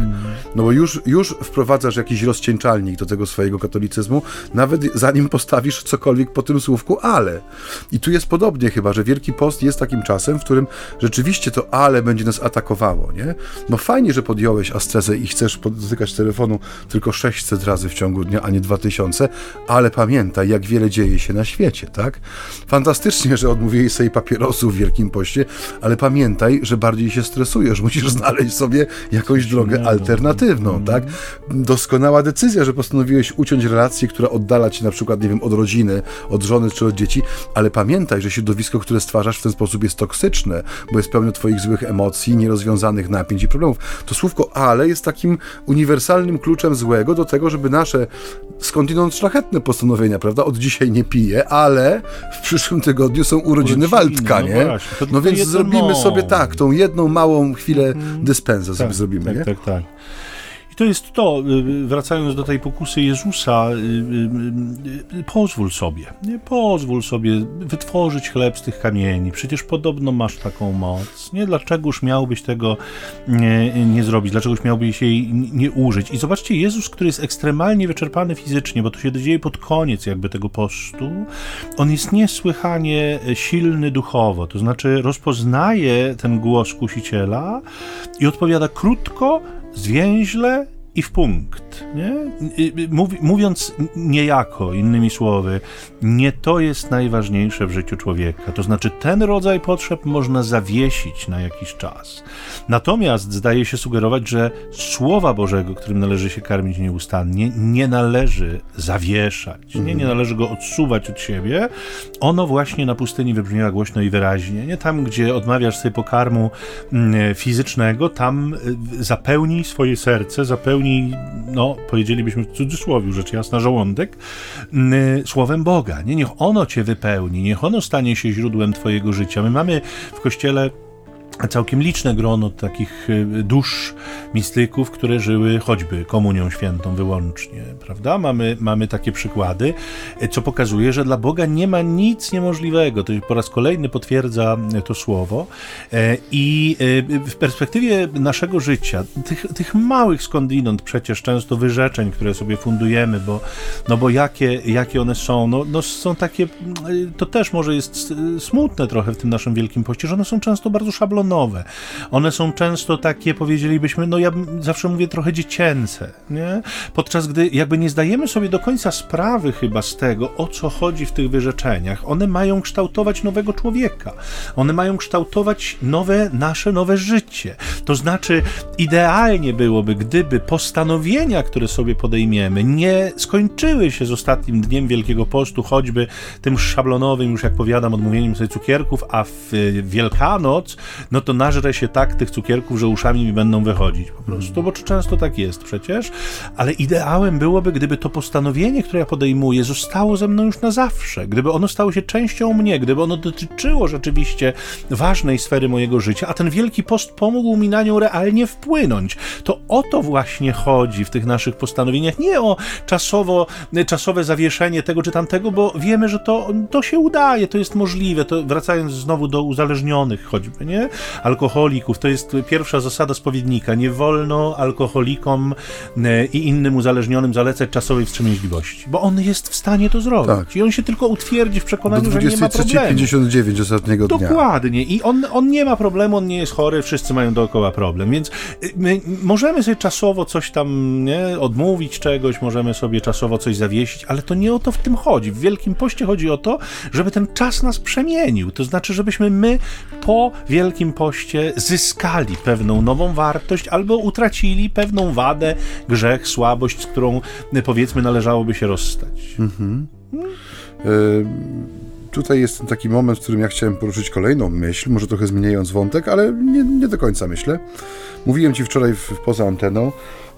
[SPEAKER 2] No bo już, już wprowadzasz jakiś rozcieńczalnik do tego swojego katolicyzmu, nawet zanim postawisz cokolwiek po tym słówku ale. I tu jest podobnie chyba, że Wielki Post jest takim czasem, w którym rzeczywiście to ale będzie nas atakowało, nie? No fajnie, że podjąłeś ascezę i chcesz dotykać telefonu tylko 600 razy w ciągu dnia, a nie 2000, ale pamiętaj, jak wiele dzieje się na świecie, tak? Fantastycznie, że odmówiłeś sobie papierosów w Wielkim Poście, ale pamiętaj, że bardziej się stresujesz, musisz znaleźć sobie jakąś drogę alternatywną, mm. tak? Doskonała decyzja, że postanowiłeś uciąć relację, która oddala cię na przykład, nie wiem, od rodziny, od żony czy od dzieci, ale pamiętaj, że środowisko, które stwarzasz w ten sposób jest toksyczne, bo jest pełne twoich złych emocji, nierozwiązanych napięć i problemów. To słówko ale jest takim uniwersalnym kluczem złego do tego, żeby nasze skądinąd szlachetne postanowienia, prawda, od dzisiaj nie piję, ale w przyszłym tygodniu są urodziny Waldka, no nie? Właśnie, no więc zrobimy sobie tak, tą jedną małą chwilę mm. dyspensę tak, sobie zrobimy,
[SPEAKER 1] tak,
[SPEAKER 2] nie?
[SPEAKER 1] Tak, tak. I to jest to, y, wracając do tej pokusy Jezusa, y, y, pozwól sobie, nie? pozwól sobie wytworzyć chleb z tych kamieni. Przecież podobno masz taką moc. Nie? Dlaczegoż miałbyś tego nie, nie zrobić? Dlaczegoż miałbyś jej nie użyć? I zobaczcie, Jezus, który jest ekstremalnie wyczerpany fizycznie, bo to się dzieje pod koniec jakby tego postu, on jest niesłychanie silny duchowo, to znaczy rozpoznaje ten głos kusiciela i odpowiada krótko, zwięźle i w punkt. Nie? Mówi, mówiąc niejako, innymi słowy, nie to jest najważniejsze w życiu człowieka. To znaczy, ten rodzaj potrzeb można zawiesić na jakiś czas. Natomiast zdaje się sugerować, że Słowa Bożego, którym należy się karmić nieustannie, nie należy zawieszać, nie, nie mhm. należy go odsuwać od siebie. Ono właśnie na pustyni wybrzmiewa głośno i wyraźnie. Nie tam, gdzie odmawiasz sobie pokarmu mm, fizycznego, tam y, zapełnij swoje serce, zapełnij pełni, no, powiedzielibyśmy w cudzysłowie, rzecz jasna, żołądek, słowem Boga. Nie? Niech ono cię wypełni, niech ono stanie się źródłem twojego życia. My mamy w Kościele całkiem liczne grono takich y, dusz mistyków, które żyły choćby komunią świętą wyłącznie, prawda? Mamy, mamy takie przykłady, y, co pokazuje, że dla Boga nie ma nic niemożliwego. To po raz kolejny potwierdza to słowo e, i w perspektywie naszego życia, tych, tych małych skądinąd przecież często wyrzeczeń, które sobie fundujemy, bo, no bo jakie, jakie one są, no, no są takie, to też może jest smutne trochę w tym naszym Wielkim Poście, że one są często bardzo szablonowe, One są często takie, powiedzielibyśmy, no ja zawsze mówię trochę dziecięce, nie? Podczas gdy jakby nie zdajemy sobie do końca sprawy chyba z tego, o co chodzi w tych wyrzeczeniach. One mają kształtować nowego człowieka. One mają kształtować nowe, nasze nowe życie. To znaczy, idealnie byłoby, gdyby postanowienia, które sobie podejmiemy, nie skończyły się z ostatnim dniem Wielkiego Postu, choćby tym szablonowym, już jak powiadam, odmówieniem sobie cukierków, a w Wielkanoc, no to nażrę się tak tych cukierków, że uszami mi będą wychodzić po prostu, bo często tak jest przecież, ale ideałem byłoby, gdyby to postanowienie, które ja podejmuję, zostało ze mną już na zawsze, gdyby ono stało się częścią mnie, gdyby ono dotyczyło rzeczywiście ważnej sfery mojego życia, a ten Wielki Post pomógł mi na nią realnie wpłynąć. To o to właśnie chodzi w tych naszych postanowieniach, nie o czasowo, czasowe zawieszenie tego czy tamtego, bo wiemy, że to, to się udaje, to jest możliwe, to wracając znowu do uzależnionych choćby, nie? Alkoholików. To jest pierwsza zasada spowiednika. Nie wolno alkoholikom e, i innym uzależnionym zalecać czasowej wstrzemięźliwości, bo on jest w stanie to zrobić. Tak. I on się tylko utwierdzi w przekonaniu, że nie ma problemu.
[SPEAKER 2] 59 ostatniego
[SPEAKER 1] dnia. Dokładnie. I on, on nie ma problemu, on nie jest chory, wszyscy mają dookoła problem. Więc y, my możemy sobie czasowo coś tam nie, odmówić czegoś, możemy sobie czasowo coś zawiesić, ale to nie o to w tym chodzi. W Wielkim Poście chodzi o to, żeby ten czas nas przemienił. To znaczy, żebyśmy my po Wielkim poście zyskali pewną nową wartość albo utracili pewną wadę, grzech, słabość, z którą powiedzmy należałoby się rozstać. Mhm.
[SPEAKER 2] Y tutaj jest taki moment, w którym ja chciałem poruszyć kolejną myśl, może trochę zmieniając wątek, ale nie, nie do końca myślę. Mówiłem Ci wczoraj w, poza anteną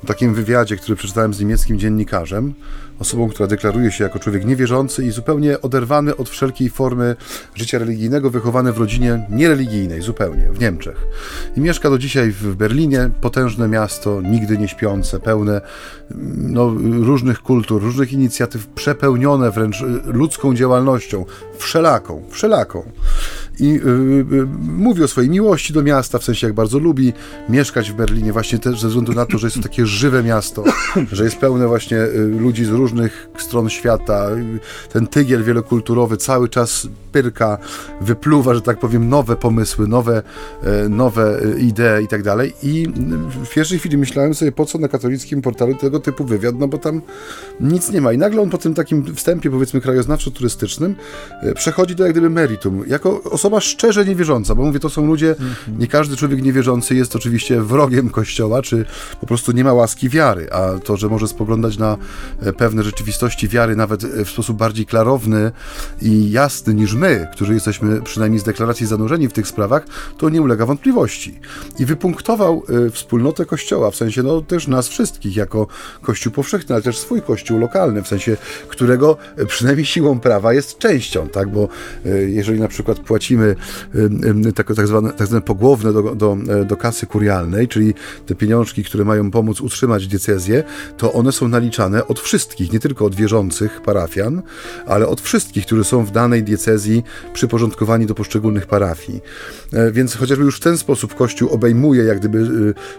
[SPEAKER 2] takim wywiadzie, który przeczytałem z niemieckim dziennikarzem, osobą, która deklaruje się jako człowiek niewierzący i zupełnie oderwany od wszelkiej formy życia religijnego, wychowany w rodzinie niereligijnej, zupełnie, w Niemczech. I mieszka do dzisiaj w Berlinie, potężne miasto, nigdy nie śpiące, pełne no, różnych kultur, różnych inicjatyw, przepełnione wręcz ludzką działalnością, wszelaką, wszelaką i y, y, mówi o swojej miłości do miasta, w sensie jak bardzo lubi mieszkać w Berlinie, właśnie też ze względu na to, że jest to takie żywe miasto, że jest pełne właśnie y, ludzi z różnych stron świata. Ten tygiel wielokulturowy cały czas pyrka, wypluwa, że tak powiem, nowe pomysły, nowe, e, nowe e, idee i tak dalej. I w pierwszej chwili myślałem sobie, po co na katolickim portalu tego typu wywiad, no bo tam nic nie ma. I nagle on po tym takim wstępie, powiedzmy, krajoznawczo-turystycznym e, przechodzi do jak gdyby meritum. Jako osoba szczerze niewierząca, bo mówię, to są ludzie, mhm. nie każdy człowiek niewierzący jest oczywiście wrogiem Kościoła, czy po prostu nie ma łaski wiary, a to, że może spoglądać na pewne rzeczywistości wiary nawet w sposób bardziej klarowny i jasny niż my, którzy jesteśmy przynajmniej z deklaracji zanurzeni w tych sprawach, to nie ulega wątpliwości. I wypunktował y, wspólnotę Kościoła, w sensie no, też nas wszystkich, jako Kościół powszechny, ale też swój Kościół lokalny, w sensie którego przynajmniej siłą prawa jest częścią, tak? Bo jeżeli na przykład płacimy tak, tak, zwane, tak zwane pogłowne do, do, do kasy kurialnej, czyli te pieniążki, które mają pomóc utrzymać diecezję, to one są naliczane od wszystkich, nie tylko od wierzących parafian, ale od wszystkich, którzy są w danej diecezji przyporządkowani do poszczególnych parafii. E, więc chociażby już w ten sposób Kościół obejmuje jak gdyby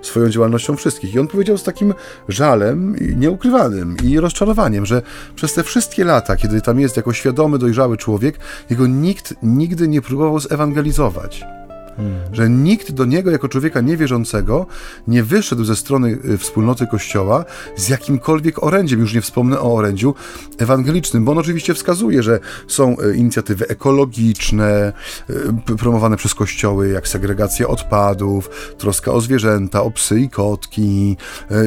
[SPEAKER 2] e, swoją działalnością wszystkich. I on powiedział z takim żalem nieukrywanym i rozczarowaniem, że przez te wszystkie lata, kiedy tam jest jako świadomy, dojrzały człowiek, jego nikt nigdy nie próbował zewangelizować. Że nikt do niego jako człowieka niewierzącego nie wyszedł ze strony y, wspólnoty Kościoła z jakimkolwiek orędziem, już nie wspomnę o orędziu ewangelicznym, bo on oczywiście wskazuje, że są y, inicjatywy ekologiczne, y, promowane przez kościoły, jak segregacja odpadów, troska o zwierzęta, o psy i kotki,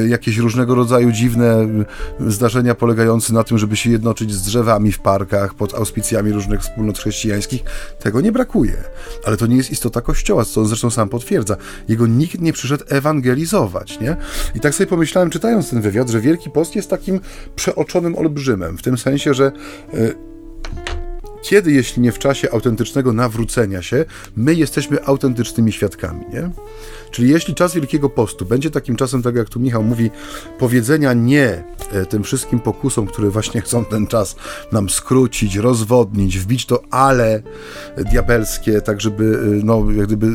[SPEAKER 2] jakieś różnego rodzaju dziwne zdarzenia polegające na tym, żeby się jednoczyć z drzewami w parkach pod auspicjami różnych wspólnot chrześcijańskich. Tego nie brakuje, ale to nie jest istota Kościoła Kościoła, co on zresztą sam potwierdza. Jego nikt nie przyszedł ewangelizować, nie? I tak sobie pomyślałem, czytając ten wywiad, że Wielki Post jest takim przeoczonym olbrzymem, w tym sensie, że... Yy, kiedy, jeśli nie w czasie autentycznego nawrócenia się, my jesteśmy autentycznymi świadkami, nie? Czyli jeśli czas Wielkiego Postu będzie takim czasem, tak jak tu Michał mówi, powiedzenia nie e, tym wszystkim pokusom, które właśnie chcą ten czas nam skrócić, rozwodnić, wbić to ale diabelskie, tak żeby e, no, jak gdyby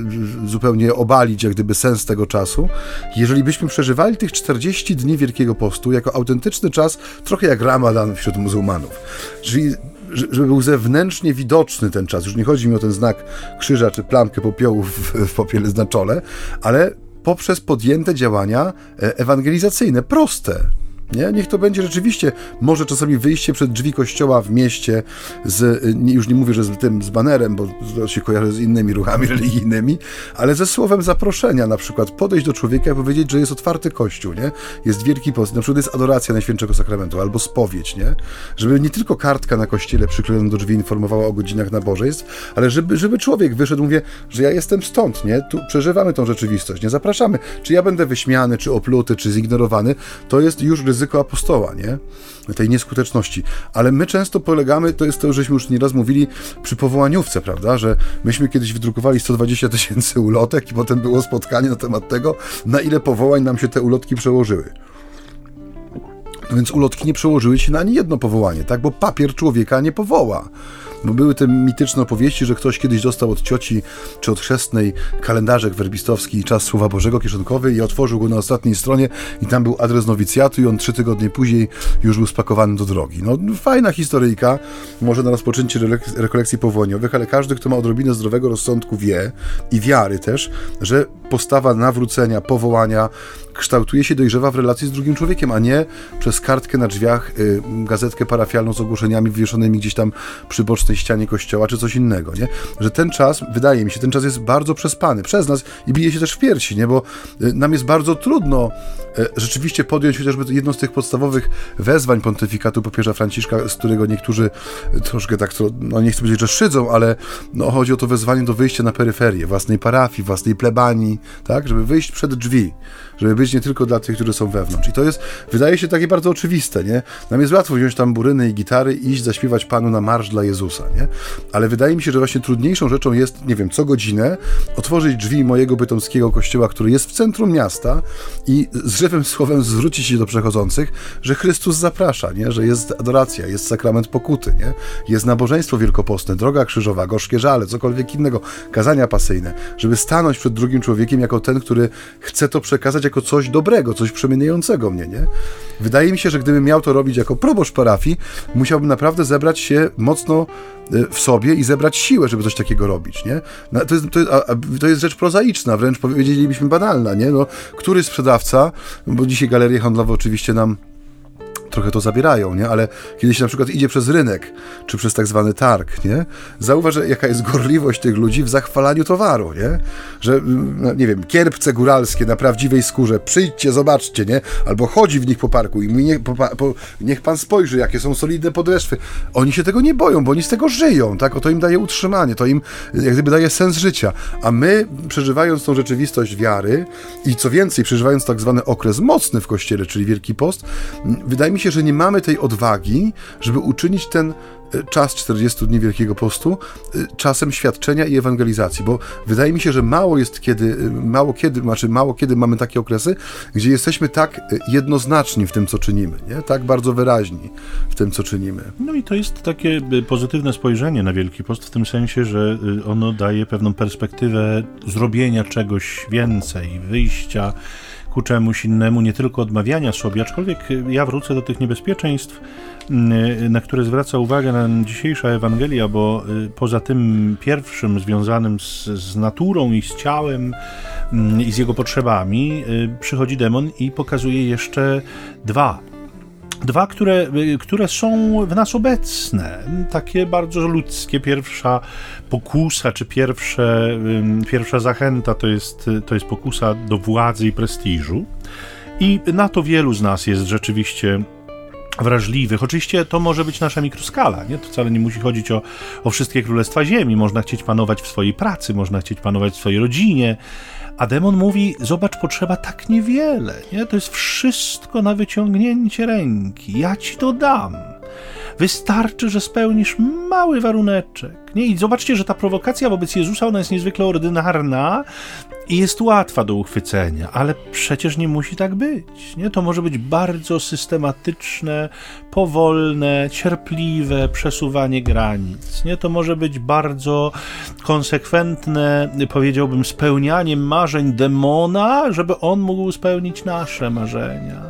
[SPEAKER 2] zupełnie obalić jak gdyby sens tego czasu. Jeżeli byśmy przeżywali tych 40 dni Wielkiego Postu jako autentyczny czas, trochę jak Ramadan wśród muzułmanów, czyli żeby był zewnętrznie widoczny ten czas. Już nie chodzi mi o ten znak krzyża czy plamkę popiołu w, w popiele na czole, ale poprzez podjęte działania e, ewangelizacyjne, proste. Nie? Niech to będzie rzeczywiście, może czasami wyjście przed drzwi kościoła w mieście, z, już nie mówię, że z tym, z banerem, bo to się kojarzy z innymi ruchami religijnymi, ale ze słowem zaproszenia, na przykład podejść do człowieka i powiedzieć, że jest otwarty kościół, nie? Jest wielki post, na przykład jest adoracja Najświętszego Sakramentu, albo spowiedź, nie? Żeby nie tylko kartka na kościele przyklejona do drzwi informowała o godzinach nabożeństw, ale żeby, żeby człowiek wyszedł, mówię, że ja jestem stąd, nie? Tu przeżywamy tą rzeczywistość, nie? Zapraszamy. Czy ja będę wyśmiany, czy opluty, czy zignorowany, to jest już ryzyko ryzyko apostoła, nie? Tej nieskuteczności. Ale my często polegamy, to jest to, żeśmy już nieraz mówili przy powołaniówce, prawda? Że myśmy kiedyś wydrukowali 120 tysięcy ulotek i potem było spotkanie na temat tego, na ile powołań nam się te ulotki przełożyły. Więc ulotki nie przełożyły się na ani jedno powołanie, tak? Bo papier człowieka nie powoła. Bo były te mityczne opowieści, że ktoś kiedyś dostał od cioci czy od chrzestnej kalendarzek werbistowski Czas Słowa Bożego kieszonkowy i otworzył go na ostatniej stronie i tam był adres nowicjatu i on trzy tygodnie później już był spakowany do drogi. No fajna historyjka, może na rozpoczęcie rekolekcji powołaniowych, ale każdy, kto ma odrobinę zdrowego rozsądku wie i wiary też, że postawa nawrócenia, powołania kształtuje się, dojrzewa w relacji z drugim człowiekiem, a nie przez kartkę na drzwiach, y, gazetkę parafialną z ogłoszeniami wywieszonymi gdzieś tam przy bocznej ścianie kościoła, czy coś innego, nie? Że ten czas, wydaje mi się, ten czas jest bardzo przespany przez nas i bije się też w piersi, nie? Bo y, nam jest bardzo trudno y, rzeczywiście podjąć chociażby jedno z tych podstawowych wezwań pontyfikatu papieża Franciszka, z którego niektórzy troszkę tak, no nie chcę powiedzieć, że szydzą, ale no, chodzi o to wezwanie do wyjścia na peryferię własnej parafii, własnej plebanii, tak? Żeby wyjść przed drzwi, żeby być nie tylko dla tych, którzy są wewnątrz. I to jest, wydaje się takie bardzo oczywiste, nie? Nam jest łatwo wziąć tam buryny i gitary i iść zaśpiewać Panu na marsz dla Jezusa, nie? Ale wydaje mi się, że właśnie trudniejszą rzeczą jest, nie wiem, co godzinę otworzyć drzwi mojego bytomskiego kościoła, który jest w centrum miasta i z żywym słowem zwrócić się do przechodzących, że Chrystus zaprasza, nie? Że jest adoracja, jest sakrament pokuty, nie? Jest nabożeństwo wielkopostne, droga krzyżowa, gorzkie żale, cokolwiek innego, kazania pasyjne, żeby stanąć przed drugim człowiekiem jako ten, który chce to przekazać jako coś dobrego, coś przemieniającego mnie, nie? Wydaje mi się, że gdybym miał to robić jako proboszcz parafii, musiałbym naprawdę zebrać się mocno w sobie i zebrać siłę, żeby coś takiego robić, nie? No, to jest, to jest, to jest rzecz prozaiczna, wręcz powiedzielibyśmy banalna, nie? No, który sprzedawca, bo dzisiaj galerie handlowe oczywiście nam trochę to zabierają, nie? Ale kiedy się na przykład idzie przez rynek, czy przez tak zwany targ, nie? Zauważ, jaka jest gorliwość tych ludzi w zachwalaniu towaru, nie? Że, no, nie wiem, kierpce góralskie na prawdziwej skórze, przyjdźcie, zobaczcie, nie? Albo chodzi w nich po parku i nie, po, po, niech pan spojrzy, jakie są solidne podeszwy. Oni się tego nie boją, bo oni z tego żyją, tak? O to im daje utrzymanie, to im jak gdyby daje sens życia. A my, przeżywając tą rzeczywistość wiary i co więcej, przeżywając tak zwany okres mocny w Kościele, czyli Wielki Post, wydaje mi się, że nie mamy tej odwagi, żeby uczynić ten e, czas 40 dni Wielkiego Postu e, czasem świadczenia i ewangelizacji, bo wydaje mi się, że mało jest kiedy, e, mało kiedy, znaczy mało kiedy mamy takie okresy, gdzie jesteśmy tak jednoznaczni w tym, co czynimy, nie? tak bardzo wyraźni w tym, co czynimy.
[SPEAKER 1] No i to jest takie pozytywne spojrzenie na Wielki Post w tym sensie, że ono daje pewną perspektywę zrobienia czegoś więcej, wyjścia ku czemuś innemu, nie tylko odmawiania sobie, aczkolwiek ja wrócę do tych niebezpieczeństw, mm, na które zwraca uwagę nam dzisiejsza Ewangelia, bo y, poza tym pierwszym związanym z, z naturą i z ciałem mm, i z jego potrzebami, y, przychodzi demon i pokazuje jeszcze dwa Dwa, które, które są w nas obecne, takie bardzo ludzkie. Pierwsza pokusa, czy pierwsze, pierwsza zachęta to jest, to jest pokusa do władzy i prestiżu. I na to wielu z nas jest rzeczywiście wrażliwych. Oczywiście to może być nasza mikroskala, nie? To wcale nie musi chodzić o, o wszystkie królestwa ziemi. Można chcieć panować w swojej pracy, można chcieć panować w swojej rodzinie, a demon mówi: Zobacz, potrzeba tak niewiele. Nie? To jest wszystko na wyciągnięcie ręki. Ja ci to dam. Wystarczy, że spełnisz mały waruneczek. Nie? I zobaczcie, że ta prowokacja wobec Jezusa ona jest niezwykle ordynarna i jest łatwa do uchwycenia, ale przecież nie musi tak być. Nie? To może być bardzo systematyczne, powolne, cierpliwe przesuwanie granic. Nie? To może być bardzo konsekwentne, powiedziałbym, spełnianie marzeń demona, żeby on mógł spełnić nasze marzenia.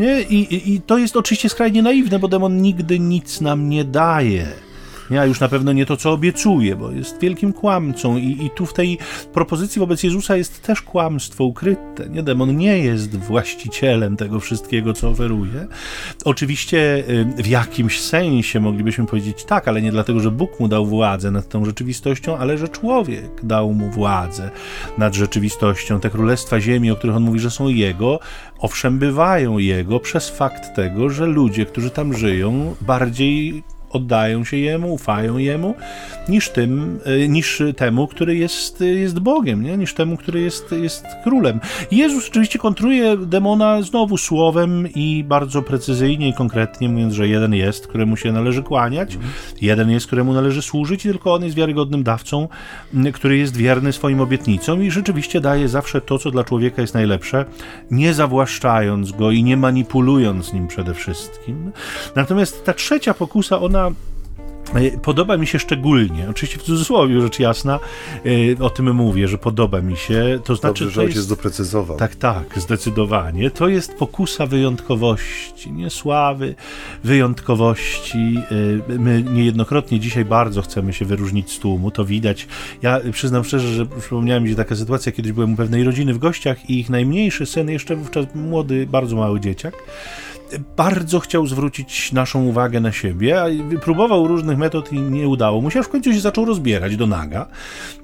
[SPEAKER 1] Nie? I, i, I to jest oczywiście skrajnie naiwne, bo demon nigdy nic nam nie daje a już na pewno nie to, co obiecuje, bo jest wielkim kłamcą i, i tu w tej propozycji wobec Jezusa jest też kłamstwo ukryte. Nie? Demon nie jest właścicielem tego wszystkiego, co oferuje. Oczywiście y, w jakimś sensie moglibyśmy powiedzieć tak, ale nie dlatego, że Bóg mu dał władzę nad tą rzeczywistością, ale że człowiek dał mu władzę nad rzeczywistością. Te królestwa ziemi, o których on mówi, że są jego, owszem, bywają jego przez fakt tego, że ludzie, którzy tam żyją, bardziej oddają się Jemu, ufają Jemu, niż, tym, e, niż temu, który jest, jest Bogiem, nie? niż temu, który jest, jest królem. Jezus oczywiście kontruje demona znowu słowem i bardzo precyzyjnie i konkretnie mówiąc, że jeden jest, któremu się należy kłaniać, jeden jest, któremu należy służyć i tylko on jest wiarygodnym dawcą, który jest wierny swoim obietnicom i rzeczywiście daje zawsze to, co dla człowieka jest najlepsze, nie zawłaszczając go i nie manipulując nim przede wszystkim. Natomiast ta trzecia pokusa, ona E, podoba mi się szczególnie, oczywiście w cudzysłowie rzecz jasna, e, o tym mówię, że podoba mi się. To znaczy,
[SPEAKER 2] Dobrze, że ojciec jest, doprecyzował.
[SPEAKER 1] Tak, tak, zdecydowanie. To jest pokusa wyjątkowości, nie sławy, wyjątkowości. E, my niejednokrotnie dzisiaj bardzo chcemy się wyróżnić z tłumu, to widać. Ja przyznam szczerze, że przypomniała mi się taka sytuacja, kiedyś byłem u pewnej rodziny w gościach i ich najmniejszy syn, jeszcze wówczas młody, bardzo mały dzieciak, bardzo chciał zwrócić naszą uwagę na siebie, a próbował różnych metod i nie udało mu się, w końcu się zaczął rozbierać do naga,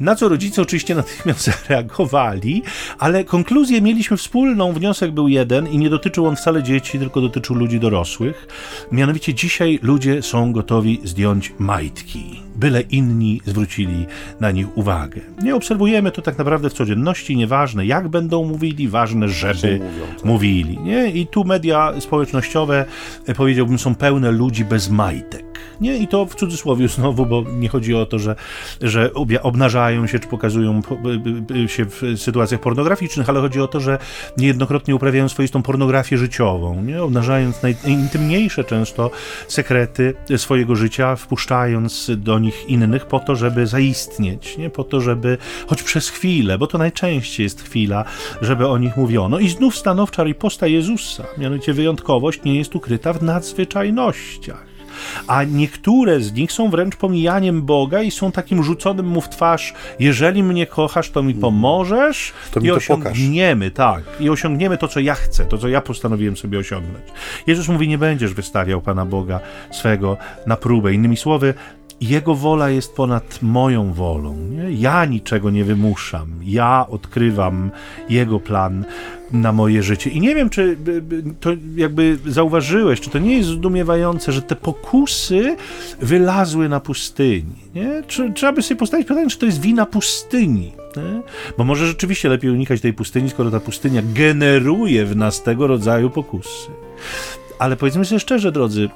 [SPEAKER 1] na co rodzice oczywiście natychmiast zareagowali, ale konkluzję mieliśmy wspólną, wniosek był jeden i nie dotyczył on wcale dzieci, tylko dotyczył ludzi dorosłych. Mianowicie dzisiaj ludzie są gotowi zdjąć majtki, byle inni zwrócili na nich uwagę. Nie obserwujemy to tak naprawdę w codzienności, nieważne jak będą mówili, ważne, żeby mówią, tak. mówili. Nie? I tu media społecznościowe, e, powiedziałbym, są pełne ludzi bez majtek. Nie? I to w cudzysłowie znowu, bo nie chodzi o to, że, że obnażają się czy pokazują się w sytuacjach pornograficznych, ale chodzi o to, że niejednokrotnie uprawiają swoistą pornografię życiową, nie? obnażając najintymniejsze często sekrety swojego życia, wpuszczając do nich innych po to, żeby zaistnieć, nie? po to, żeby choć przez chwilę, bo to najczęściej jest chwila, żeby o nich mówiono. I znów stanowcza riposta Jezusa, mianowicie wyjątkowość nie jest ukryta w nadzwyczajnościach a niektóre z nich są wręcz pomijaniem Boga i są takim rzuconym mu w twarz, jeżeli mnie kochasz, to mi pomożesz
[SPEAKER 2] to mi
[SPEAKER 1] i
[SPEAKER 2] to
[SPEAKER 1] osiągniemy, pokaż. tak, i osiągniemy to, co ja chcę, to, co ja postanowiłem sobie osiągnąć. Jezus mówi, nie będziesz wystawiał Pana Boga swego na próbę. Innymi słowy, jego wola jest ponad moją wolą. Nie? Ja niczego nie wymuszam. Ja odkrywam Jego plan na moje życie. I nie wiem, czy to jakby zauważyłeś, czy to nie jest zdumiewające, że te pokusy wylazły na pustyni. Nie? Czy, trzeba by sobie postawić pytanie, czy to jest wina pustyni. Nie? Bo może rzeczywiście lepiej unikać tej pustyni, skoro ta pustynia generuje w nas tego rodzaju pokusy. Ale powiedzmy sobie szczerze, drodzy,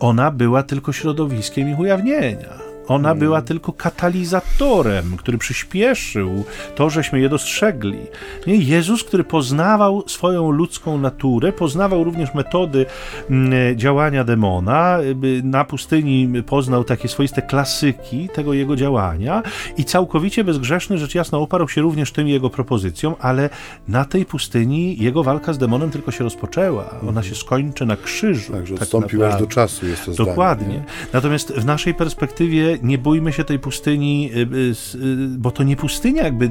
[SPEAKER 1] ona była tylko środowiskiem ich ujawnienia. Ona hmm. była tylko katalizatorem, który przyspieszył to, żeśmy je dostrzegli. Nie? Jezus, który poznawał swoją ludzką naturę, poznawał również metody mm, działania demona, na pustyni poznał takie swoiste klasyki tego jego działania i całkowicie bezgrzeszny, rzecz jasna, oparł się również tym jego propozycjom, ale na tej pustyni jego walka z demonem tylko się rozpoczęła. Ona się skończy na krzyżu.
[SPEAKER 2] Także tak odstąpił aż do czasu, jest to
[SPEAKER 1] Dokładnie.
[SPEAKER 2] Zdanie,
[SPEAKER 1] Natomiast w naszej perspektywie nie bójmy się tej pustyni, y, y, y, bo to nie pustynia jakby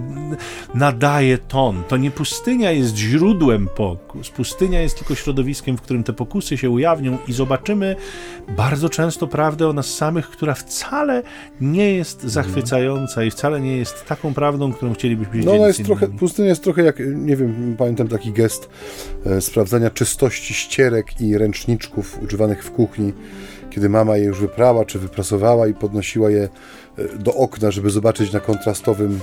[SPEAKER 1] nadaje ton, to nie pustynia jest źródłem pokus, pustynia jest tylko środowiskiem, w którym te pokusy się ujawnią i zobaczymy bardzo często prawdę o nas samych, która wcale nie jest zachwycająca i wcale nie jest taką prawdą, którą chcielibyśmy
[SPEAKER 2] no, ona jest trochę, Pustynia jest trochę jak, nie wiem, pamiętam taki gest e, sprawdzania czystości ścierek i ręczniczków używanych w kuchni kiedy mama je już wyprała czy wyprasowała i podnosiła je e, do okna, żeby zobaczyć na kontrastowym,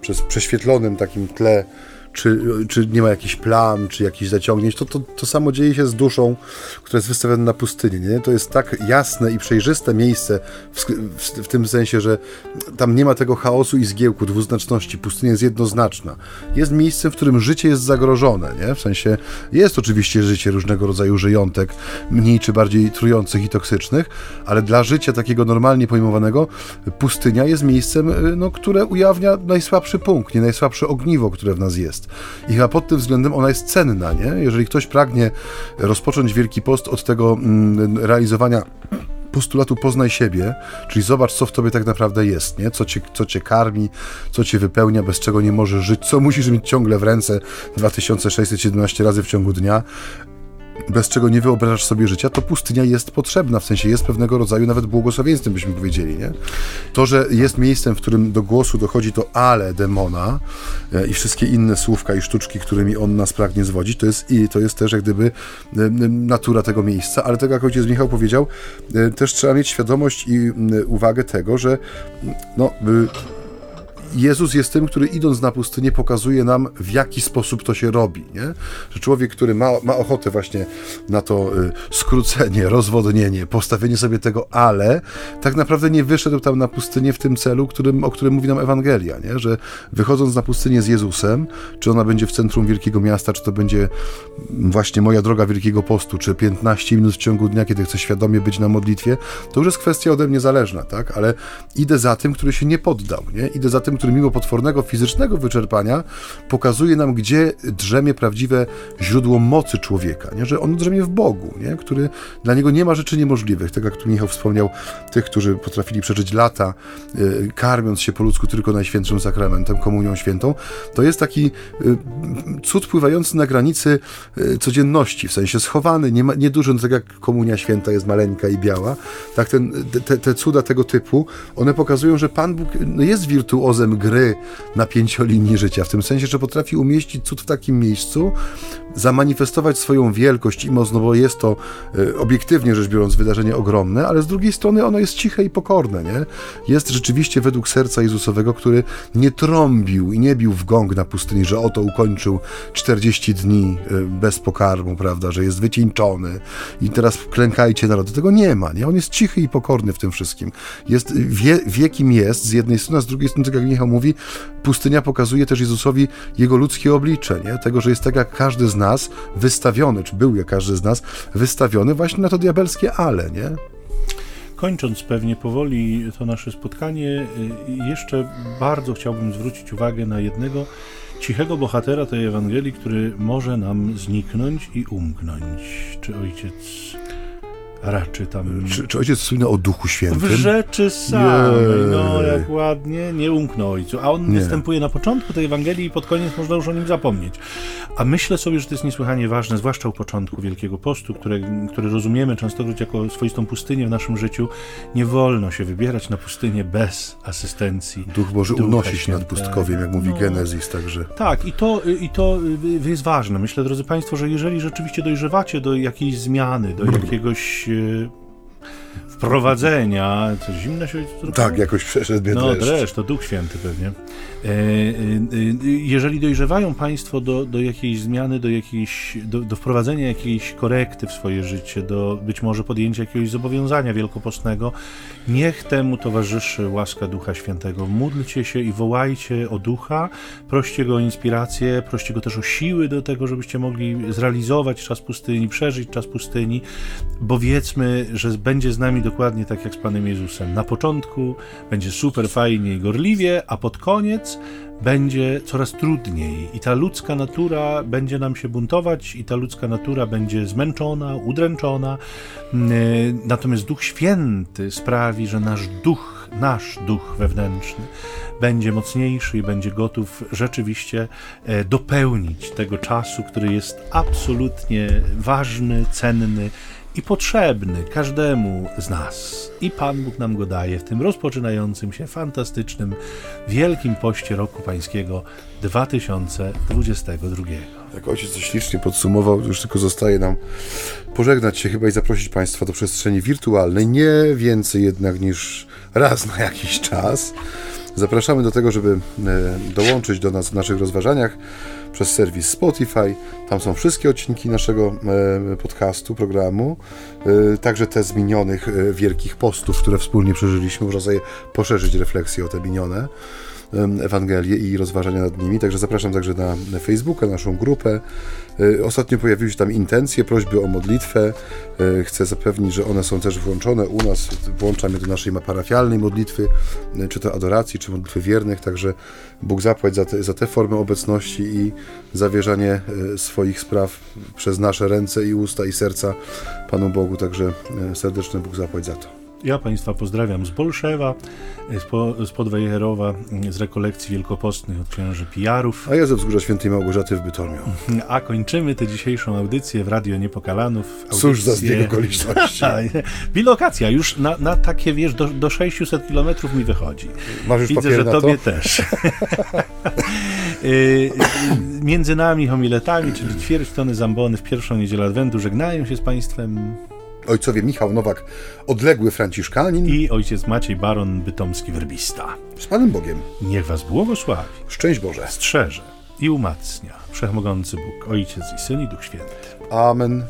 [SPEAKER 2] przez prześwietlonym takim tle, czy, czy nie ma jakichś plam, czy jakichś zaciągnięć. To, to, to samo dzieje się z duszą, która jest wystawiona na pustyni. Nie? To jest tak jasne i przejrzyste miejsce w, w, w tym sensie, że tam nie ma tego chaosu i zgiełku, dwuznaczności. Pustynia jest jednoznaczna. Jest miejscem, w którym życie jest zagrożone. Nie? W sensie jest oczywiście życie różnego rodzaju żyjątek, mniej czy bardziej trujących i toksycznych, ale dla życia takiego normalnie pojmowanego pustynia jest miejscem, y, no, które ujawnia najsłabszy punkt, nie najsłabsze ogniwo, które w nas jest. I chyba pod tym względem ona jest cenna, nie? Jeżeli ktoś pragnie rozpocząć Wielki Post od tego mm, realizowania postulatu poznaj siebie, czyli zobacz, co w tobie tak naprawdę jest, nie? Co, cię, co cię karmi, co cię wypełnia, bez czego nie możesz żyć, co musisz mieć ciągle w ręce 2617 razy w ciągu dnia, bez czego nie wyobrażasz sobie życia, to pustynia jest potrzebna, w sensie jest pewnego rodzaju nawet błogosławieństwem, byśmy powiedzieli, nie? To, że jest miejscem, w którym do głosu dochodzi to ale demona e, i wszystkie inne słówka i sztuczki, którymi on nas pragnie zwodzić, to jest, i to jest też jak gdyby e, natura tego miejsca, ale tak jak ojciec Michał powiedział, e, też trzeba mieć świadomość i uwagę tego, że no, Jezus jest tym, który idąc na pustynię pokazuje nam, w jaki sposób to się robi. Nie? Że człowiek, który ma, ma ochotę właśnie na to y, skrócenie, rozwodnienie, postawienie sobie tego ale, tak naprawdę nie wyszedł tam na pustynię w tym celu, którym, o którym mówi nam Ewangelia. Nie? Że wychodząc na pustynię z Jezusem, czy ona będzie w centrum wielkiego miasta, czy to będzie właśnie moja droga Wielkiego Postu, czy 15 minut w ciągu dnia, kiedy chcę świadomie być na modlitwie, to już jest kwestia ode mnie zależna, tak? Ale idę za tym, który się nie poddał, nie? Idę za tym, który mimo potwornego fizycznego wyczerpania pokazuje nam, gdzie drzemie prawdziwe źródło mocy człowieka, nie? że on drzemie w Bogu, nie? który dla niego nie ma rzeczy niemożliwych. Tak jak tu Michał wspomniał, tych, którzy potrafili przeżyć lata, y, karmiąc się po ludzku tylko Najświętszym Sakramentem, Komunią Świętą, to jest taki y, cud pływający na granicy y, codzienności, w sensie schowany, nie ma, nieduży, tak jak Komunia Święta jest maleńka i biała, tak ten, te, te cuda tego typu, one pokazują, że Pan Bóg no, jest wirtuozem gry na pięciolinii życia, w tym sensie, że potrafi umieścić cud w takim miejscu, zamanifestować swoją wielkość i moc, no bo jest to e, obiektywnie rzecz biorąc wydarzenie ogromne, ale z drugiej strony ono jest ciche i pokorne, nie? Jest rzeczywiście według serca Jezusowego, który nie trąbił i nie bił w gong na pustyni, że oto ukończył 40 dni e, bez pokarmu, prawda, że jest wycieńczony i teraz klękajcie narody. Tego nie ma, nie? On jest cichy i pokorny w tym wszystkim. Jest, wie, wie kim jest z jednej strony, a z drugiej strony, tak jak Michał mówi, pustynia pokazuje też Jezusowi jego ludzkie oblicze, nie? Tego, że jest tak jak każdy z nas wystawiony, czy był jak każdy z nas wystawiony właśnie na to diabelskie ale, nie?
[SPEAKER 1] Kończąc pewnie powoli to nasze spotkanie, y, jeszcze bardzo chciałbym zwrócić uwagę na jednego cichego bohatera tej Ewangelii, który może nam zniknąć i umknąć. Czy ojciec raczy tam...
[SPEAKER 2] Czy, czy ojciec słynie o Duchu Świętym?
[SPEAKER 1] W rzeczy samej, no jak ładnie, nie umknął ojcu. A on nie. występuje na początku tej Ewangelii i pod koniec można już o nim zapomnieć. A myślę sobie, że to jest niesłychanie ważne, zwłaszcza u początku Wielkiego Postu, które, który rozumiemy częstokroć jako swoistą pustynię w naszym życiu. Nie wolno się wybierać na pustynię bez asystencji.
[SPEAKER 2] Duch Boży Ducha unosi się nad pustkowiem, jak mówi no, Genezis, także...
[SPEAKER 1] Tak, i to, i to jest ważne. Myślę, drodzy Państwo, że jeżeli rzeczywiście dojrzewacie do jakiejś zmiany, do jakiegoś Çünkü wprowadzenia. Coś zimne się zrobiło?
[SPEAKER 2] Tak, jakoś przeszedł mnie
[SPEAKER 1] No dreszcz, to Duch Święty pewnie. E, e, e, jeżeli dojrzewają Państwo do, do jakiejś zmiany, do, jakiejś, do, do wprowadzenia jakiejś korekty w swoje życie, do być może podjęcia jakiegoś zobowiązania wielkopostnego, niech temu towarzyszy łaska Ducha Świętego. Módlcie się i wołajcie o Ducha, proście Go o inspirację, proście Go też o siły do tego, żebyście mogli zrealizować czas pustyni, przeżyć czas pustyni, bo wiedzmy, że będzie z nami dokładnie tak jak z Panem Jezusem. Na początku będzie super fajnie i gorliwie, a pod koniec będzie coraz trudniej i ta ludzka natura będzie nam się buntować i ta ludzka natura będzie zmęczona, udręczona. Mm, natomiast Duch Święty sprawi, że nasz duch, nasz duch wewnętrzny będzie mocniejszy i będzie gotów rzeczywiście e, dopełnić tego czasu, który jest absolutnie ważny, cenny i potrzebny każdemu z nas. I Pan Bóg nam go daje w tym rozpoczynającym się fantastycznym, wielkim poście roku pańskiego 2022.
[SPEAKER 2] Jak ojciec to ślicznie podsumował, już tylko zostaje nam pożegnać się chyba i zaprosić Państwa do przestrzeni wirtualnej, nie więcej jednak niż raz na jakiś czas. Zapraszamy do tego, żeby e, dołączyć do nas w naszych rozważaniach przez serwis Spotify. Tam są wszystkie odcinki naszego e, podcastu, programu, e, także te z minionych e, wielkich postów, które wspólnie przeżyliśmy. Można sobie poszerzyć refleksję o te minione. Ewangelię i rozważania nad nimi. Także zapraszam także na Facebooka, naszą grupę. E, ostatnio pojawiły się tam intencje, prośby o modlitwę. E, chcę zapewnić, że one są też włączone u nas. Włączam je do naszej parafialnej modlitwy, e, czy to adoracji, czy modlitwy wiernych. Także Bóg zapłać za te, za te formy obecności i zawierzanie swoich spraw przez nasze ręce i usta i serca Panu Bogu. Także serdeczny Bóg zapłać za to.
[SPEAKER 1] Ja Państwa pozdrawiam z Bolszewa, z, po, z Podwejherowa, z rekolekcji wielkopostnych od księży Pijarów.
[SPEAKER 2] A ja ze Wzgórza Świętej Małgorzaty w Bytomiu.
[SPEAKER 1] A kończymy tę dzisiejszą audycję w Radio Niepokalanów.
[SPEAKER 2] Audycję... Cóż za zbieg okoliczności.
[SPEAKER 1] Bilokacja, już na, na takie, wiesz, do, do 600 kilometrów mi wychodzi.
[SPEAKER 2] Masz już
[SPEAKER 1] Widzę, że tobie też. Y, między nami homiletami, czyli ćwierć tony zambony w pierwszą niedzielę Adwentu żegnają się z Państwem
[SPEAKER 2] ojcowie Michał Nowak, odległy Franciszkanin
[SPEAKER 1] i ojciec Maciej Baron, bytomski werbista.
[SPEAKER 2] Z Panem Bogiem.
[SPEAKER 1] Niech Was błogosławi.
[SPEAKER 2] Szczęść Boże.
[SPEAKER 1] Strzeże i umacnia Wszechmogący Bóg, Ojciec i Syn i Duch Święty.
[SPEAKER 2] Amen.